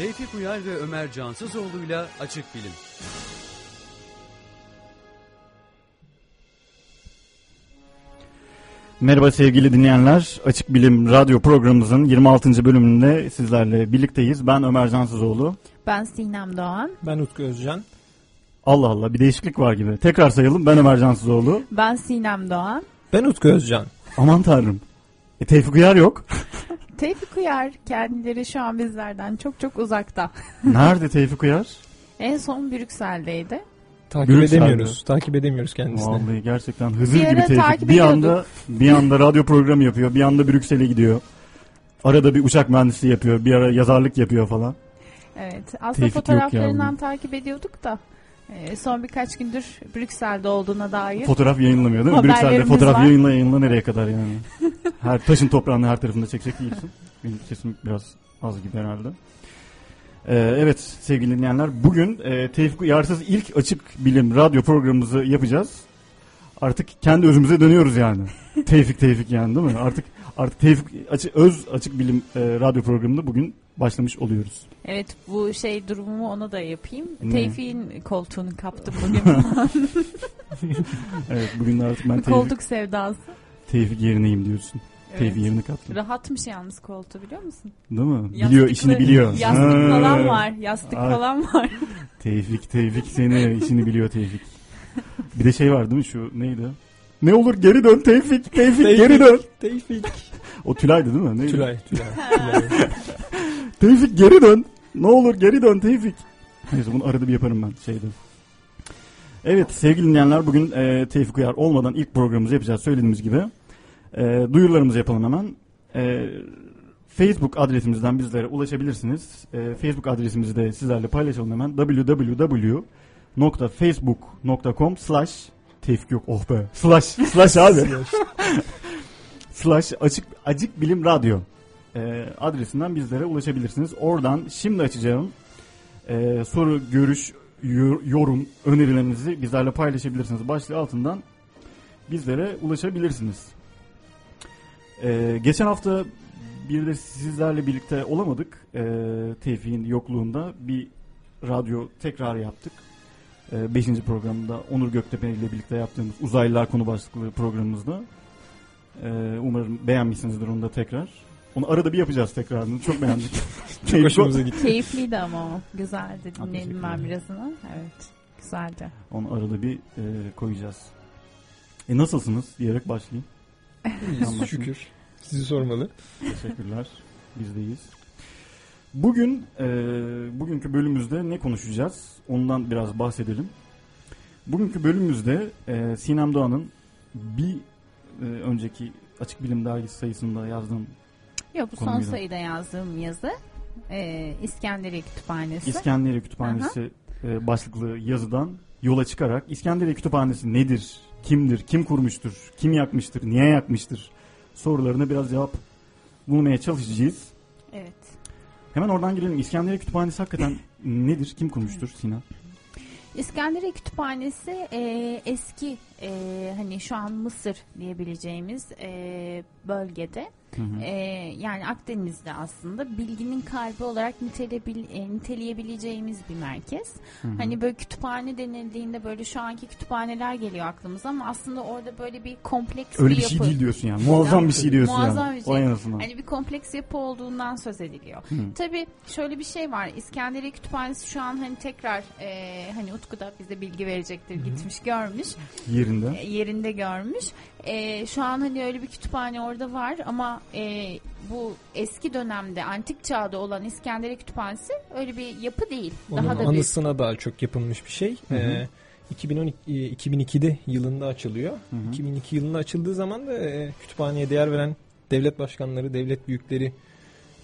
Tevfik Uyar ve Ömer Cansızoğlu'yla Açık Bilim. Merhaba sevgili dinleyenler. Açık Bilim Radyo programımızın 26. bölümünde sizlerle birlikteyiz. Ben Ömer Cansızoğlu. Ben Sinem Doğan. Ben Utku Özcan. Allah Allah bir değişiklik var gibi. Tekrar sayalım. Ben Ömer Cansızoğlu. Ben Sinem Doğan. Ben Utku Özcan. Aman tanrım. E, Tevfik Uyar yok. Tevfik Uyar kendileri şu an bizlerden çok çok uzakta. Nerede Tevfik Uyar? En son Brüksel'deydi. Takip Brüksel'de. edemiyoruz. Takip edemiyoruz kendisini. Vallahi gerçekten Hızır Bir gibi Tevfik. Bir anda bir anda radyo programı yapıyor. Bir anda Brüksel'e gidiyor. Arada bir uçak mühendisliği yapıyor. Bir ara yazarlık yapıyor falan. Evet. Aslında Tevfik fotoğraflarından takip ediyorduk da e, son birkaç gündür Brüksel'de olduğuna dair. Fotoğraf yayınlamıyor değil mi? Brüksel'de fotoğraf var. yayınla yayınla nereye kadar yani? her taşın toprağını her tarafında çekecek değilsin. Benim sesim biraz az gibi herhalde. Ee, evet sevgili dinleyenler bugün e, Tevfik Uyarsız ilk açık bilim radyo programımızı yapacağız. Artık kendi özümüze dönüyoruz yani. Tevfik Tevfik yani değil mi? Artık artık Tevfik açı, öz açık bilim e, radyo programında bugün başlamış oluyoruz. Evet bu şey durumumu ona da yapayım. Ne? Tevfik'in koltuğunu kaptım bugün. Evet bugün artık ben Tevfik, Koltuk sevdası. Tevfik yerineyim diyorsun. Evet. Tevfik yerini kattım. Rahatmış yalnız koltuğu biliyor musun? Değil mi? Yastıklı- biliyor işini biliyor. Yastık Ha. falan var. Yastık Ay. falan var. Tevfik Tevfik seni işini biliyor Tevfik. Bir de şey var değil mi şu neydi? Ne olur geri dön Tevfik Tevfik, geri dön. Tevfik. O Tülay'dı değil mi? Neydi? Tülay. Tülay. Tülay. Tevfik geri dön. Ne olur geri dön Tevfik. Neyse bunu arada bir yaparım ben şeyde. Evet sevgili dinleyenler bugün e, Tevfik Uyar olmadan ilk programımızı yapacağız söylediğimiz gibi. E, duyurularımızı yapalım hemen. E, Facebook adresimizden bizlere ulaşabilirsiniz. E, Facebook adresimizi de sizlerle paylaşalım hemen. www.facebook.com slash Tevfik yok oh be. Slash, slash abi. Slash açık, açık bilim radyo e, adresinden bizlere ulaşabilirsiniz. Oradan şimdi açacağım e, soru, görüş, yor- yorum, önerilerinizi bizlerle paylaşabilirsiniz. Başlığı altından bizlere ulaşabilirsiniz. E, geçen hafta bir de sizlerle birlikte olamadık. E, Tevfik'in yokluğunda bir radyo tekrar yaptık. 5. programda Onur Göktepe ile birlikte yaptığımız uzaylılar konu başlıklı programımızda. E, umarım beğenmişsinizdir onu da tekrar. Onu arada bir yapacağız tekrarını. Çok beğendik. Çok hoşumuza gitti. Keyifliydi ama o. Güzeldi. Dinledim ben birazını. Evet. Güzeldi. Onu arada bir e, koyacağız. E nasılsınız diyerek başlayayım. İyiyiz şükür. Sizi sormalı. Teşekkürler. Bizdeyiz. Bugün e, bugünkü bölümümüzde ne konuşacağız? Ondan biraz bahsedelim. Bugünkü bölümümüzde e, Sinem Doğan'ın bir e, önceki Açık Bilim Dergisi sayısında yazdığım Yok bu son sayıda yazdığım yazı e, İskenderiye Kütüphanesi. İskenderiye Kütüphanesi e, başlıklı yazıdan yola çıkarak İskenderiye Kütüphanesi nedir? Kimdir? Kim kurmuştur? Kim yakmıştır? Niye yakmıştır? Sorularına biraz cevap bulmaya çalışacağız. evet. Hemen oradan girelim. İskenderiye Kütüphanesi hakikaten nedir? Kim kurmuştur Sinan? İskenderiye Kütüphanesi e, eski e, hani şu an Mısır diyebileceğimiz e, bölgede Hı hı. e, yani Akdeniz'de aslında bilginin kalbi olarak nitelebil, e, niteleyebileceğimiz bir merkez. Hı hı. Hani böyle kütüphane denildiğinde böyle şu anki kütüphaneler geliyor aklımıza ama aslında orada böyle bir kompleks Öyle bir bir yapı. şey değil diyorsun yani. Muazzam bir şey diyorsun Muazzam yani. bir şey. Hani bir kompleks yapı olduğundan söz ediliyor. Hı. Tabii şöyle bir şey var. İskenderiye Kütüphanesi şu an hani tekrar e, hani Utku da bize bilgi verecektir. Gitmiş görmüş. Yerinde. e, yerinde görmüş. E, şu an hani öyle bir kütüphane orada var ama e, bu eski dönemde antik çağda olan İskenderiye Kütüphanesi öyle bir yapı değil. Onun Daha da bir anısına daha çok yapılmış bir şey. Hı hı. Ee, 2012 e, 2002'de yılında açılıyor. Hı hı. 2002 yılında açıldığı zaman da e, kütüphaneye değer veren devlet başkanları, devlet büyükleri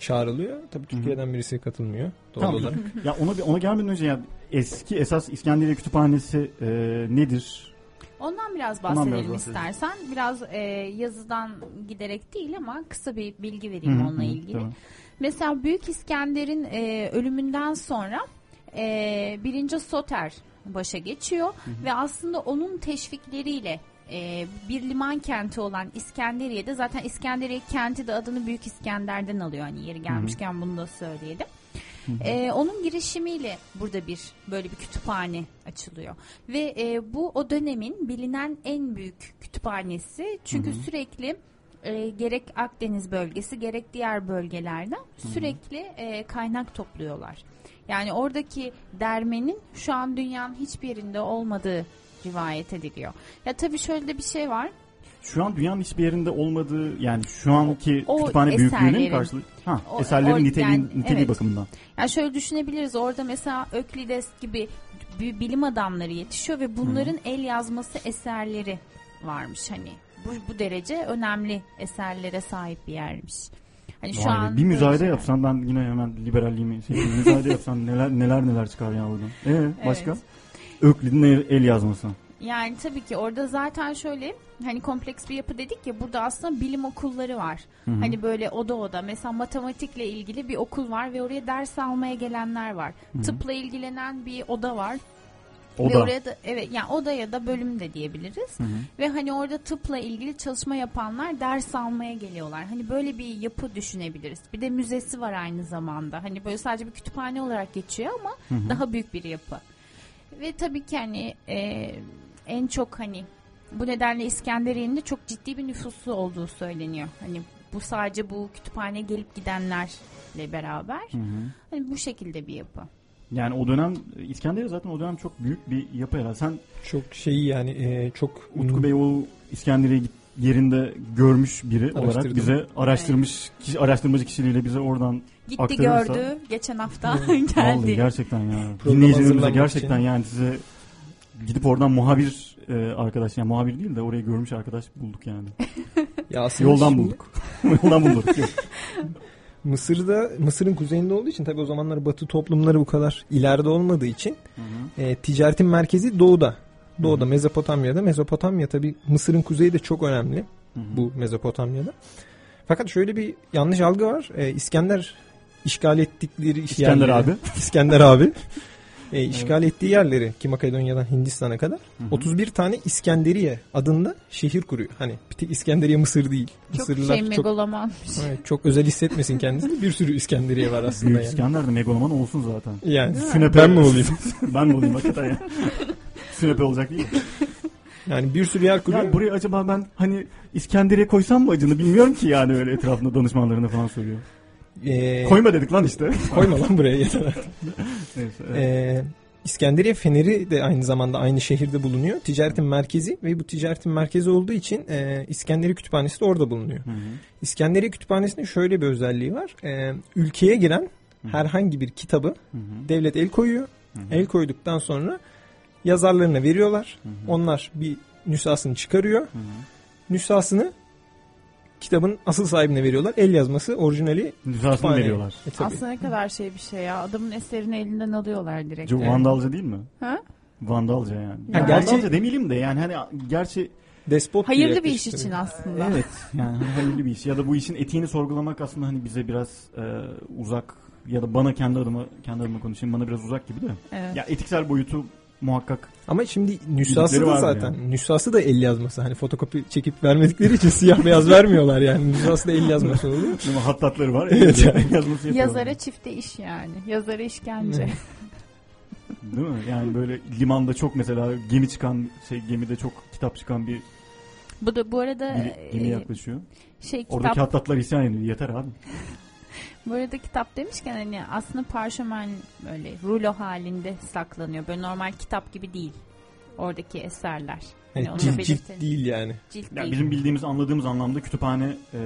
çağrılıyor. Tabii Türkiye'den birisi katılmıyor doğal Tamam. olarak. Ya ona bir- ona gelmeden önce ya eski esas İskenderiye Kütüphanesi e, nedir? Ondan biraz Ondan bahsedelim biraz bahsedelim. istersen. Biraz e, yazıdan giderek değil ama kısa bir bilgi vereyim Hı hı, onunla ilgili. tamam. Mesela Büyük İskender'in e, ölümünden sonra e, birinci Soter başa geçiyor ve aslında onun teşvikleriyle e, bir liman kenti olan İskenderiye'de zaten İskenderiye kenti de adını Büyük İskender'den alıyor. Hani yeri gelmişken bunu da söyleyelim. E, onun girişimiyle burada bir böyle bir kütüphane açılıyor. Ve e, bu o dönemin bilinen en büyük kütüphanesi. Çünkü sürekli e, gerek Akdeniz bölgesi gerek diğer bölgelerden sürekli e, kaynak topluyorlar. Yani oradaki dermenin şu an dünyanın hiçbir yerinde olmadığı rivayet ediliyor. Ya tabii şöyle de bir şey var. Şu an dünyanın hiçbir yerinde olmadığı yani şu anki O kütüphane büyüklüğünün karşılığı ha O- eserlerin o- niteliği, yani, niteliği evet. bakımından. Yani şöyle düşünebiliriz. Orada mesela Öklides gibi bi- bilim adamları yetişiyor ve bunların el yazması eserleri varmış hani. Bu, bu derece önemli eserlere sahip bir yermiş. Hani şu Vay an bir müzayede şeyler. yapsan ben yine hemen liberalliğimi şey, müzayede yapsan neler neler neler çıkar ya oradan. Ee, başka? Evet. Öklid'in el, el yazması. Yani tabii ki orada zaten şöyle hani kompleks bir yapı dedik ya burada aslında bilim okulları var. Hı hı. Hani böyle oda oda mesela matematikle ilgili bir okul var ve oraya ders almaya gelenler var. Tıpla ilgilenen bir oda var. O ve oraya da evet yani oda ya da bölüm de diyebiliriz. Hı hı. Ve hani orada tıpla ilgili çalışma yapanlar ders almaya geliyorlar. Hani böyle bir yapı düşünebiliriz. Bir de müzesi var aynı zamanda. Hani böyle sadece bir kütüphane olarak geçiyor ama Hı hı. daha büyük bir yapı. Ve tabii ki hani e, en çok hani bu nedenle İskenderiye'nin de çok ciddi bir nüfusu olduğu söyleniyor. Hani bu sadece bu kütüphaneye gelip gidenlerle beraber Hı hı. hani bu şekilde bir yapı. Yani o dönem İskenderiye zaten o dönem çok büyük bir yapı herhalde. Sen Çok şeyi yani e, çok Utku Bey o İskenderiye yerinde görmüş biri olarak bize araştırmış kişi, araştırmacı kişiliğiyle bize oradan Gitti Aktarırsa- gördü geçen hafta Vallahi geldi. gerçekten ya. Dinleyicilerimize gerçekten için. yani size gidip oradan muhabir e, arkadaş yani muhabir değil de orayı görmüş arkadaş bulduk yani. ya aslında Yoldan şimdi bulduk. Yoldan bulduk. Mısır'da Mısır'ın kuzeyinde olduğu için tabii o zamanlar Batı toplumları bu kadar ileride olmadığı için e, ticaretin merkezi doğuda. Doğuda Mezopotamya'da. Mezopotamya tabii Mısır'ın kuzeyi de çok önemli bu Mezopotamya'da. Fakat şöyle bir yanlış algı var. E, İskender işgal ettikleri İskender yerleri- abi. İskender abi. E, işgal ettiği yerleri ki Makedonya'dan Hindistan'a kadar 31 tane İskenderiye adında şehir kuruyor. Hani bir tek İskenderiye Mısır değil. Çok Mısırlılar şey çok, megaloman. evet, çok özel hissetmesin kendisini. Bir sürü İskenderiye var aslında Büyük yani. İskender de megaloman olsun zaten. Yani Sünepe ben mi olayım? ben mi olayım hakikaten ya. Sünepe olacak değil mi? Yani bir sürü yer kuruyor. Ya buraya acaba ben hani İskenderiye koysam mı acını bilmiyorum ki yani öyle etrafında danışmanlarına falan soruyor. Ee, Koyma dedik lan işte. koyma lan buraya yeter artık. Neyse, evet. Ee, İskenderiye Feneri de aynı zamanda aynı şehirde bulunuyor. Ticaretin merkezi ve bu ticaretin merkezi olduğu için e, İskenderiye Kütüphanesi de orada bulunuyor. Hı hı. İskenderiye Kütüphanesi'nin şöyle bir özelliği var. E, ülkeye giren Hı. herhangi bir kitabı Hı hı. devlet el koyuyor. Hı hı. El koyduktan sonra yazarlarına veriyorlar. Hı hı. Onlar bir nüshasını çıkarıyor. Hı hı. Nüshasını kitabın asıl sahibine veriyorlar. El yazması orijinali kütüphaneye. veriyorlar. E, tabii. Aslında ne kadar şey bir şey ya. Adamın eserini elinden alıyorlar direkt. Çok vandalca değil mi? Ha? Vandalca yani. Ya Ya gerçi- vandalca demeyelim de yani hani gerçi Despot Hayırlı bir iş için aslında. evet yani hayırlı bir iş ya da bu işin etiğini sorgulamak aslında hani bize biraz e, uzak ya da bana kendi adıma kendi adıma konuşayım bana biraz uzak gibi de. Evet. Ya etiksel boyutu muhakkak Ama şimdi nüshası da zaten. yani. Nüshası da el yazması. Hani fotokopi çekip vermedikleri için siyah beyaz vermiyorlar yani. Nüshası da el yazması oluyor. ama hattatları var. Evet yani. yazması. Yazara çifte iş yani. Yazara işkence. Değil mi? Yani böyle limanda çok mesela gemi çıkan şey gemide çok kitap çıkan bir Bu da bu arada gemi e, yaklaşıyor. şey kitap Oradaki hattatlar isyan ediyor. Yeter abi. Bu arada kitap demişken hani aslında parşömen böyle rulo halinde saklanıyor. Böyle normal kitap gibi değil. Oradaki eserler. Hani Evet, onu da cilt, cilt değil yani. Cilt Yani değil. bizim bildiğimiz anladığımız anlamda kütüphane e,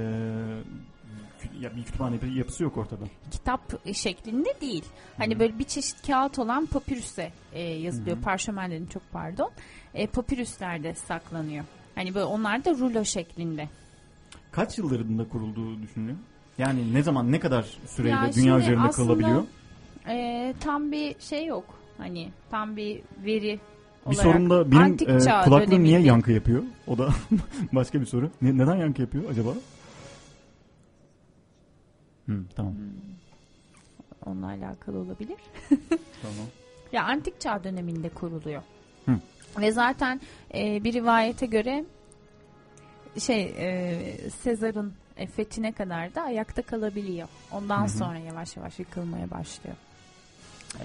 ya bir kütüphane bir yapısı yok ortada. kitap şeklinde değil. Hani Hı. böyle bir çeşit kağıt olan papirüse e, yazılıyor. Hı hı. Parşömen dedim çok pardon. E, papirüslerde saklanıyor. Hani böyle onlar da rulo şeklinde. Kaç yıllarında kurulduğu düşünülüyor? Yani ne zaman ne kadar süreyle Ya dünya üzerinde aslında kalabiliyor? E, tam bir şey yok. Hani tam bir veri Bir olarak. sorun da benim Antik e, kulaklığım niye yankı yapıyor? O da başka bir soru. Ne- neden yankı yapıyor acaba? Hı, tamam. Onunla alakalı olabilir. Tamam. Ya antik çağ döneminde kuruluyor. Hı. Ve zaten e, bir rivayete göre şey e, Sezar'ın e, fethine kadar da ayakta kalabiliyor. Ondan Hı hı. sonra yavaş yavaş yıkılmaya başlıyor.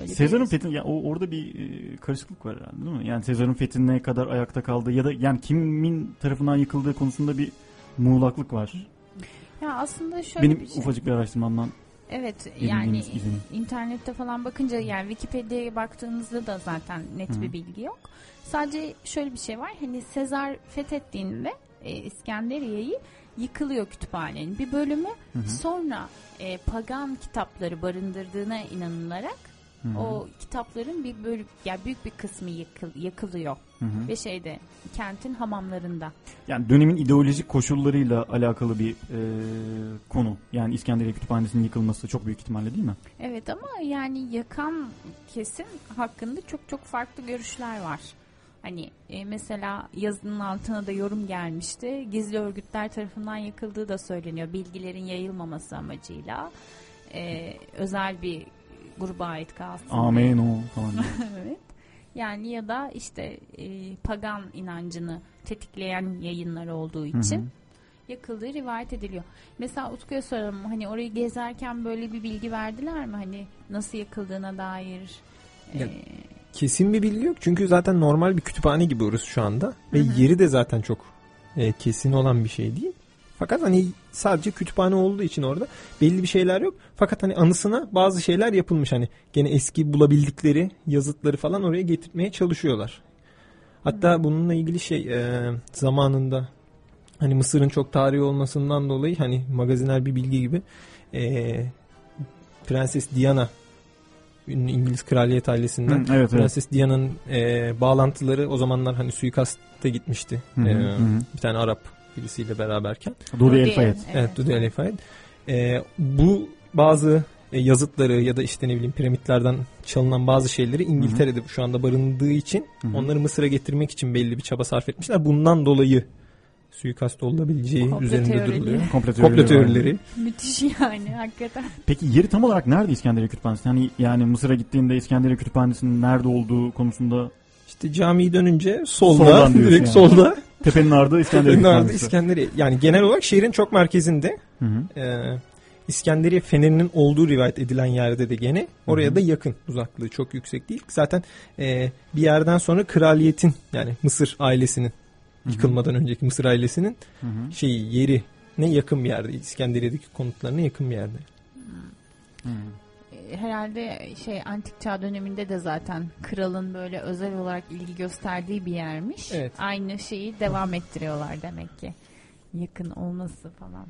Öyle Sezar'ın fethi ya o orada bir e, karışıklık var herhalde değil mi? Yani Sezar'ın fethi ne kadar ayakta kaldığı ya da yani kimin tarafından yıkıldığı konusunda bir muğlaklık var. Ya aslında şöyle Benim bir şey. ufacık bir araştırmamdan Evet yani izlenim. internette falan bakınca yani Wikipedia'ya baktığınızda da zaten net Hı. bir bilgi yok. Sadece şöyle bir şey var. Hani Sezar fethettiğinde e, İskenderiye'yi yıkılıyor kütüphanenin bir bölümü. Hı hı. Sonra e, pagan kitapları barındırdığına inanılarak Hı hı. o kitapların bir bölüm yani büyük bir kısmı yıkıl, yakılıyor Hı hı. ve şeyde kentin hamamlarında. Yani dönemin ideolojik koşullarıyla alakalı bir e, konu. Yani İskenderiye Kütüphanesi'nin yıkılması çok büyük ihtimalle değil mi? Evet ama yani yakan kesim hakkında çok çok farklı görüşler var. Hani e, mesela yazının altına da yorum gelmişti. Gizli örgütler tarafından yakıldığı da söyleniyor. Bilgilerin yayılmaması amacıyla. E, özel bir gruba ait kalsın. Amen o falan. evet. Yani ya da işte e, pagan inancını tetikleyen yayınlar olduğu için hı. yakıldığı rivayet ediliyor. Mesela Utku'ya soralım hani orayı gezerken böyle bir bilgi verdiler mi? Hani nasıl yakıldığına dair. Ya- e, Kesin bir bilgi yok. Çünkü zaten normal bir kütüphane gibi orası şu anda. Ve Hı hı. yeri de zaten çok e, kesin olan bir şey değil. Fakat hani sadece kütüphane olduğu için orada belli bir şeyler yok. Fakat hani anısına bazı şeyler yapılmış. Hani gene eski bulabildikleri yazıtları falan oraya getirmeye çalışıyorlar. Hatta bununla ilgili şey e, zamanında hani Mısır'ın çok tarihi olmasından dolayı hani magaziner bir bilgi gibi e, Prenses Diana ünlü İngiliz kraliyet ailesinden Hı, evet evet. Prenses Diana'nın e, bağlantıları o zamanlar hani suikasta gitmişti. Hı hı, E, hı hı. bir tane Arap birisiyle beraberken. Dodi El Fayed. Evet, Dudi El Fayed. E, bu bazı e, yazıtları ya da işte ne bileyim piramitlerden çalınan bazı şeyleri İngiltere'de şu anda barındığı için Hı hı. onları Mısır'a getirmek için belli bir çaba sarf etmişler. Bundan dolayı suikast olabileceği Komplo üzerinde teorileri. duruluyor. Komplo Komplo teorileri var. teorileri. müthiş yani hakikaten. Peki yeri tam olarak nerede İskenderiye Kütüphanesi? Hani yani Mısır'a gittiğinde İskenderiye Kütüphanesi'nin nerede olduğu konusunda İşte camiyi dönünce solda, Soldan direkt yani. solda. tepenin ardı İskenderiye Nerede Kütüphanesi. İskenderiye. Yani genel olarak şehrin çok merkezinde. Hı hı. Ee, İskenderiye Feneri'nin olduğu rivayet edilen yerde de gene oraya Hı hı. da yakın uzaklığı çok yüksek değil. Zaten e, bir yerden sonra kraliyetin yani Mısır ailesinin Yıkılmadan önceki Mısır ailesinin Hı hı. şeyi yeri ne yakın bir yerde İskenderiye'deki konutlarına yakın bir yerde. E, Herhalde şey antik çağ döneminde de zaten kralın böyle özel olarak ilgi gösterdiği bir yermiş. Evet. Aynı şeyi devam ettiriyorlar demek ki. Yakın olması falan.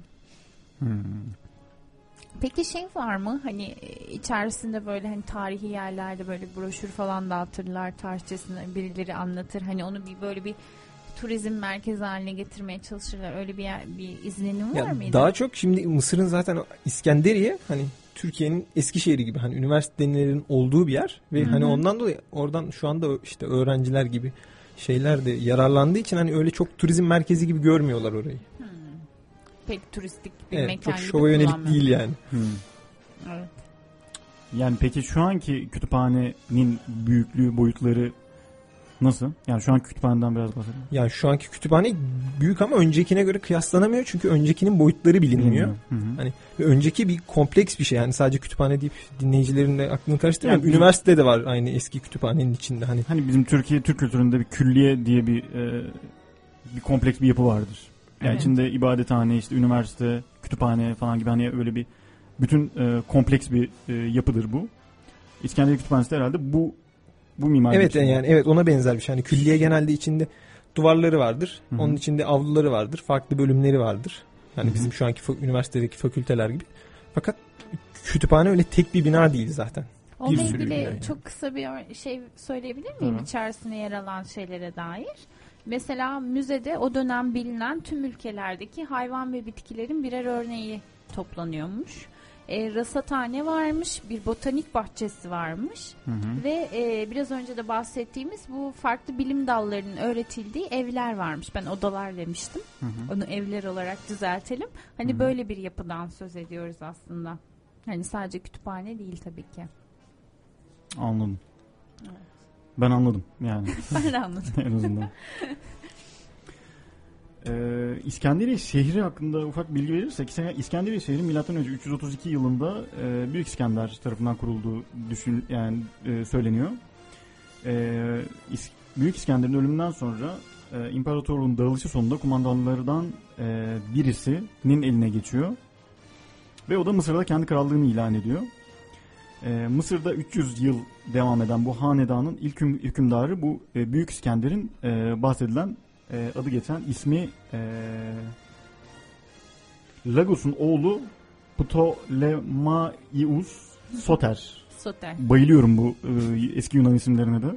Hı. Peki şey var mı hani e, içerisinde böyle hani tarihi yerlerde böyle broşür falan dağıtırlar tarihçesini birileri anlatır hani onu bir böyle bir turizm merkezi haline getirmeye çalışırlar öyle bir yer, bir izlenim var Ya mıydı? daha çok şimdi Mısır'ın zaten İskenderiye hani Türkiye'nin Eskişehir'i gibi hani üniversitelerin olduğu bir yer ve Hı hı. hani ondan dolayı oradan şu anda işte öğrenciler gibi şeyler de yararlandığı için hani öyle çok turizm merkezi gibi görmüyorlar orayı. Hmm. Pek turistik bir Evet, mekan çok gibi şova yönelik kullanmıyor. değil yani. Hı. Evet. Yani peki şu anki kütüphanenin büyüklüğü, boyutları nasıl? Yani şu anki kütüphaneden biraz bahsedelim. Yani şu anki kütüphane büyük ama öncekine göre kıyaslanamıyor çünkü öncekinin boyutları bilinmiyor. Hı hı. Hani önceki bir kompleks bir şey yani sadece kütüphane deyip dinleyicilerin de aklını karıştırmayalım. Yani bir- Üniversite de var aynı eski kütüphanenin içinde hani. Hani bizim Türkiye Türk kültüründe bir külliye diye bir e, bir kompleks bir yapı vardır. Yani Evet. içinde ibadethane, işte üniversite, kütüphane falan gibi hani öyle bir bütün e, kompleks bir e, yapıdır bu. İskenderiye Kütüphanesi de herhalde bu bu mimari Evet biçimde. yani evet ona benzer bir şey. Hani külliye genelde içinde duvarları vardır. Hı hı. Onun içinde avluları vardır. Farklı bölümleri vardır. Yani bizim şu anki üniversitedeki fakülteler gibi. Fakat kütüphane öyle tek bir bina değil zaten. Onunla Bir ilgili yani. çok kısa bir şey söyleyebilir miyim Hı. içerisine yer alan şeylere dair? Mesela müzede o dönem bilinen tüm ülkelerdeki hayvan ve bitkilerin birer örneği toplanıyormuş. E, rasathane varmış, bir botanik bahçesi varmış Hı hı. ve e, biraz önce de bahsettiğimiz bu farklı bilim dallarının öğretildiği evler varmış. Ben odalar demiştim. Hı hı. Onu evler olarak düzeltelim. Hani Hı hı. böyle bir yapıdan söz ediyoruz aslında. Hani sadece kütüphane değil tabii ki. Anladım. Evet. Ben anladım yani Ben de anladım. en azından. Ee, İskenderiye şehri hakkında ufak bilgi verirsek İskenderiye şehri önce 332 yılında e, Büyük İskender tarafından kurulduğu düşün yani e, söyleniyor. E, İs- Büyük İskender'in ölümünden sonra e, imparatorluğun dağılışı sonunda kumandanlardan e, birisinin eline geçiyor. Ve o da Mısır'da kendi krallığını ilan ediyor. E, Mısır'da 300 yıl devam eden bu hanedanın ilk hükümdarı bu e, Büyük İskender'in e, bahsedilen e, adı geçen ismi e, Lagos'un oğlu Ptolemaios Soter. Soter. Bayılıyorum bu e, eski Yunan isimlerine de.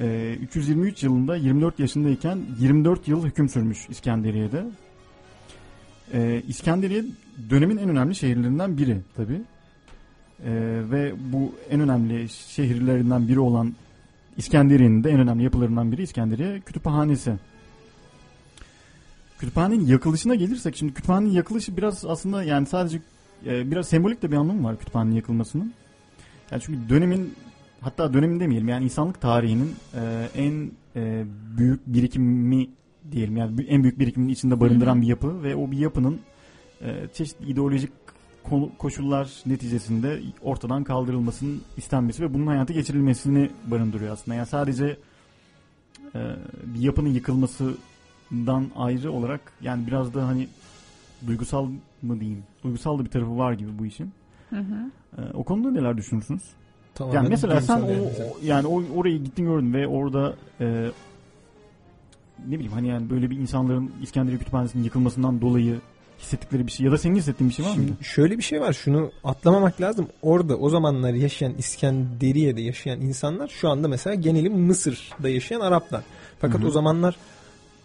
E, 323 yılında 24 yaşındayken 24 yıl hüküm sürmüş İskenderiye'de. E, İskenderiye dönemin en önemli şehirlerinden biri tabi. ve bu en önemli şehirlerinden biri olan İskenderiye'nin de en önemli yapılarından biri İskenderiye Kütüphanesi. Kütüphanenin yakılışına gelirsek şimdi kütüphanenin yakılışı biraz aslında yani sadece e, biraz sembolik de bir anlamı var kütüphanenin yakılmasının. Yani çünkü dönemin hatta dönemin demeyelim yani insanlık tarihinin e, en e, büyük birikimi diyelim yani en büyük birikimin içinde barındıran bir yapı ve o bir yapının e, çeşitli ideolojik koşullar neticesinde ortadan kaldırılmasının istenmesi ve bunun hayata geçirilmesini barındırıyor aslında. Yani sadece e, bir yapının yıkılmasından ayrı olarak yani biraz da hani duygusal mı diyeyim? Duygusal da bir tarafı var gibi bu işin. Hı hı. E, o konuda neler düşünürsünüz? Tamamen Yani mesela sen bilimsel o, yani. o- yani o, orayı gittin gördün ve orada e, ne bileyim hani yani böyle bir insanların İskenderiye Kütüphanesi'nin yıkılmasından dolayı hissettikleri bir şey ya da senin hissettiğin bir şey var mı? Şöyle bir şey var. Şunu atlamamak lazım. Orada o zamanlar yaşayan İskenderiye'de yaşayan insanlar şu anda mesela geneli Mısır'da yaşayan Araplar. Fakat Hı hı. o zamanlar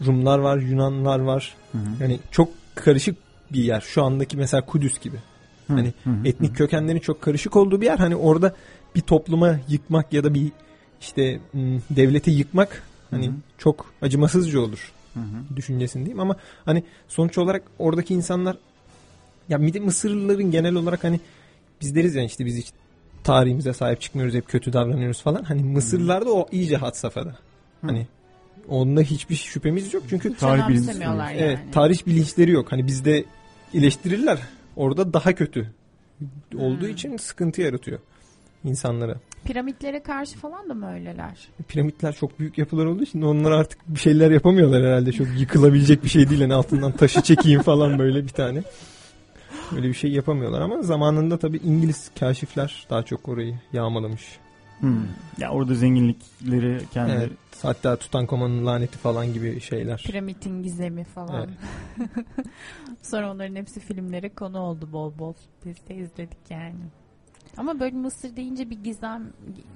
Rumlar var, Yunanlar var. Hı hı. Yani çok karışık bir yer. Şu andaki mesela Kudüs gibi. Hı, hani hı hı, Etnik hı. kökenlerin çok karışık olduğu bir yer. Hani orada bir topluma yıkmak ya da bir işte devleti yıkmak hani Hı hı. çok acımasızca olur Hı hı. düşüncesindeyim ama hani sonuç olarak oradaki insanlar ya bir de Mısırlıların genel olarak hani biz deriz ya işte biz hiç tarihimize sahip çıkmıyoruz hep kötü davranıyoruz falan. Hani Mısırlılarda o iyice had safhada. Hani onda hiçbir şüphemiz yok çünkü Hiç Tarih önemsemiyorlar yani. evet tarih bilinçleri yok. Hani bizde eleştirirler. Orada daha kötü olduğu Hmm. için sıkıntı yaratıyor insanlara. Piramitlere karşı falan da mı öyleler? Piramitler çok büyük yapılar olduğu için onlar artık bir şeyler yapamıyorlar herhalde. Çok yıkılabilecek bir şey değil. Yani altından taşı çekeyim falan böyle bir tane. Öyle bir şey yapamıyorlar ama zamanında tabii İngiliz kaşifler daha çok orayı yağmalamış. Hı. Ya orada zenginlikleri kendi Evet. Hatta Tutankamon'un laneti falan gibi şeyler. Piramidin gizemi falan. Sonra onların hepsi filmlere konu oldu bol bol. Biz de izledik yani. Ama böyle Mısır deyince bir gizem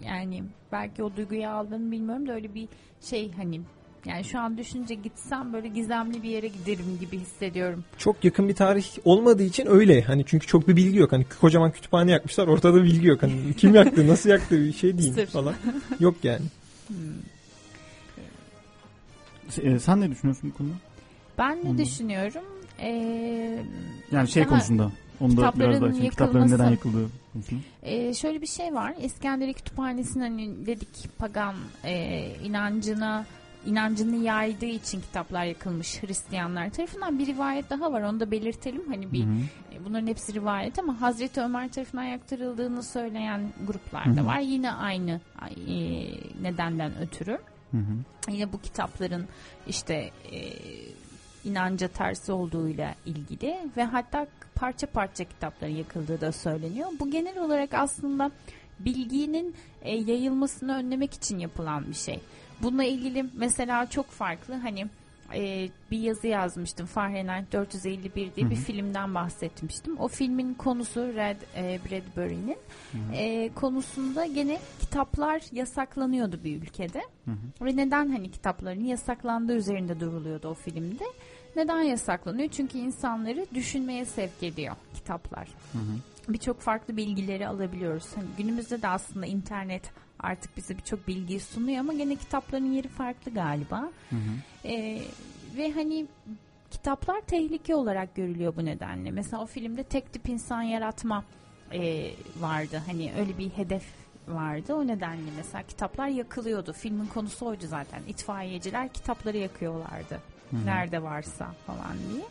yani belki o duyguyu aldığını bilmiyorum da öyle bir şey hani yani şu an düşünce gitsem böyle gizemli bir yere giderim gibi hissediyorum. Çok yakın bir tarih olmadığı için öyle. Hani çünkü çok bir bilgi yok. Hani kocaman kütüphane yakmışlar. Ortada bilgi yok. Hani kim yaktı, nasıl yaktı bir şey değil Sır. falan. Yok yani. E, sen ne düşünüyorsun bu konuda? Ben ne Hı. düşünüyorum? Ee, Yani şey daha- konusunda. Onu da biraz kitapların daha kitapların neden yıkıldığı. Ee, şöyle bir şey var. İskenderiye Kütüphanesi'nin hani dedik pagan e, inancına inancını yaydığı için kitaplar yakılmış Hristiyanlar tarafından bir rivayet daha var. Onu da belirtelim. Hani bir Hı hı. e, bunların hepsi rivayet ama Hazreti Ömer tarafından yaktırıldığını söyleyen gruplar da var. Yine aynı e, nedenden ötürü. Hı hı. Yine bu kitapların işte e, inanca tersi olduğuyla ilgili ve hatta parça parça kitapların yakıldığı da söyleniyor. Bu genel olarak aslında bilginin e, yayılmasını önlemek için yapılan bir şey. Bununla ilgili mesela çok farklı hani e, bir yazı yazmıştım Fahrenheit 451 diye Hı bir filmden bahsetmiştim. O filmin konusu Red e, Bradbury'nin e, konusunda gene kitaplar yasaklanıyordu bir ülkede. Hı hı. Ve neden hani kitapların yasaklandığı üzerinde duruluyordu o filmde. Neden yasaklanıyor? Çünkü insanları düşünmeye sevk ediyor kitaplar. Hı hı. Birçok farklı bilgileri alabiliyoruz. Hani günümüzde de aslında internet artık bize birçok bilgiyi sunuyor ama gene kitapların yeri farklı galiba. Hı hı. Ee, ve hani kitaplar tehlike olarak görülüyor bu nedenle. Mesela o filmde tek tip insan yaratma e, vardı. Hani öyle bir hedef vardı. O nedenle mesela kitaplar yakılıyordu. Filmin konusu oydu zaten. İtfaiyeciler kitapları yakıyorlardı. Nerede varsa falan diye.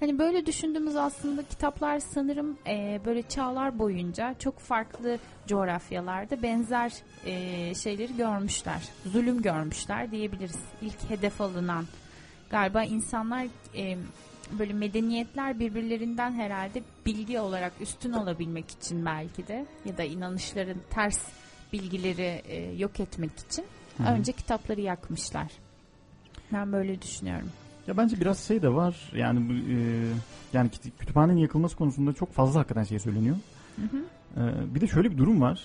Hani böyle düşündüğümüz aslında kitaplar sanırım e, böyle çağlar boyunca çok farklı coğrafyalarda benzer e, şeyleri görmüşler. Zulüm görmüşler diyebiliriz. İlk hedef alınan galiba insanlar e, böyle medeniyetler birbirlerinden herhalde bilgi olarak üstün olabilmek için belki de ya da inanışların ters bilgileri e, yok etmek için Hı hı. önce kitapları yakmışlar. Ben böyle düşünüyorum. Ya bence biraz şey de var. Yani bu, e, yani kütü- kütüphanenin yakılması konusunda çok fazla hakikaten şey söyleniyor. Hı hı. Ee, bir de şöyle bir durum var.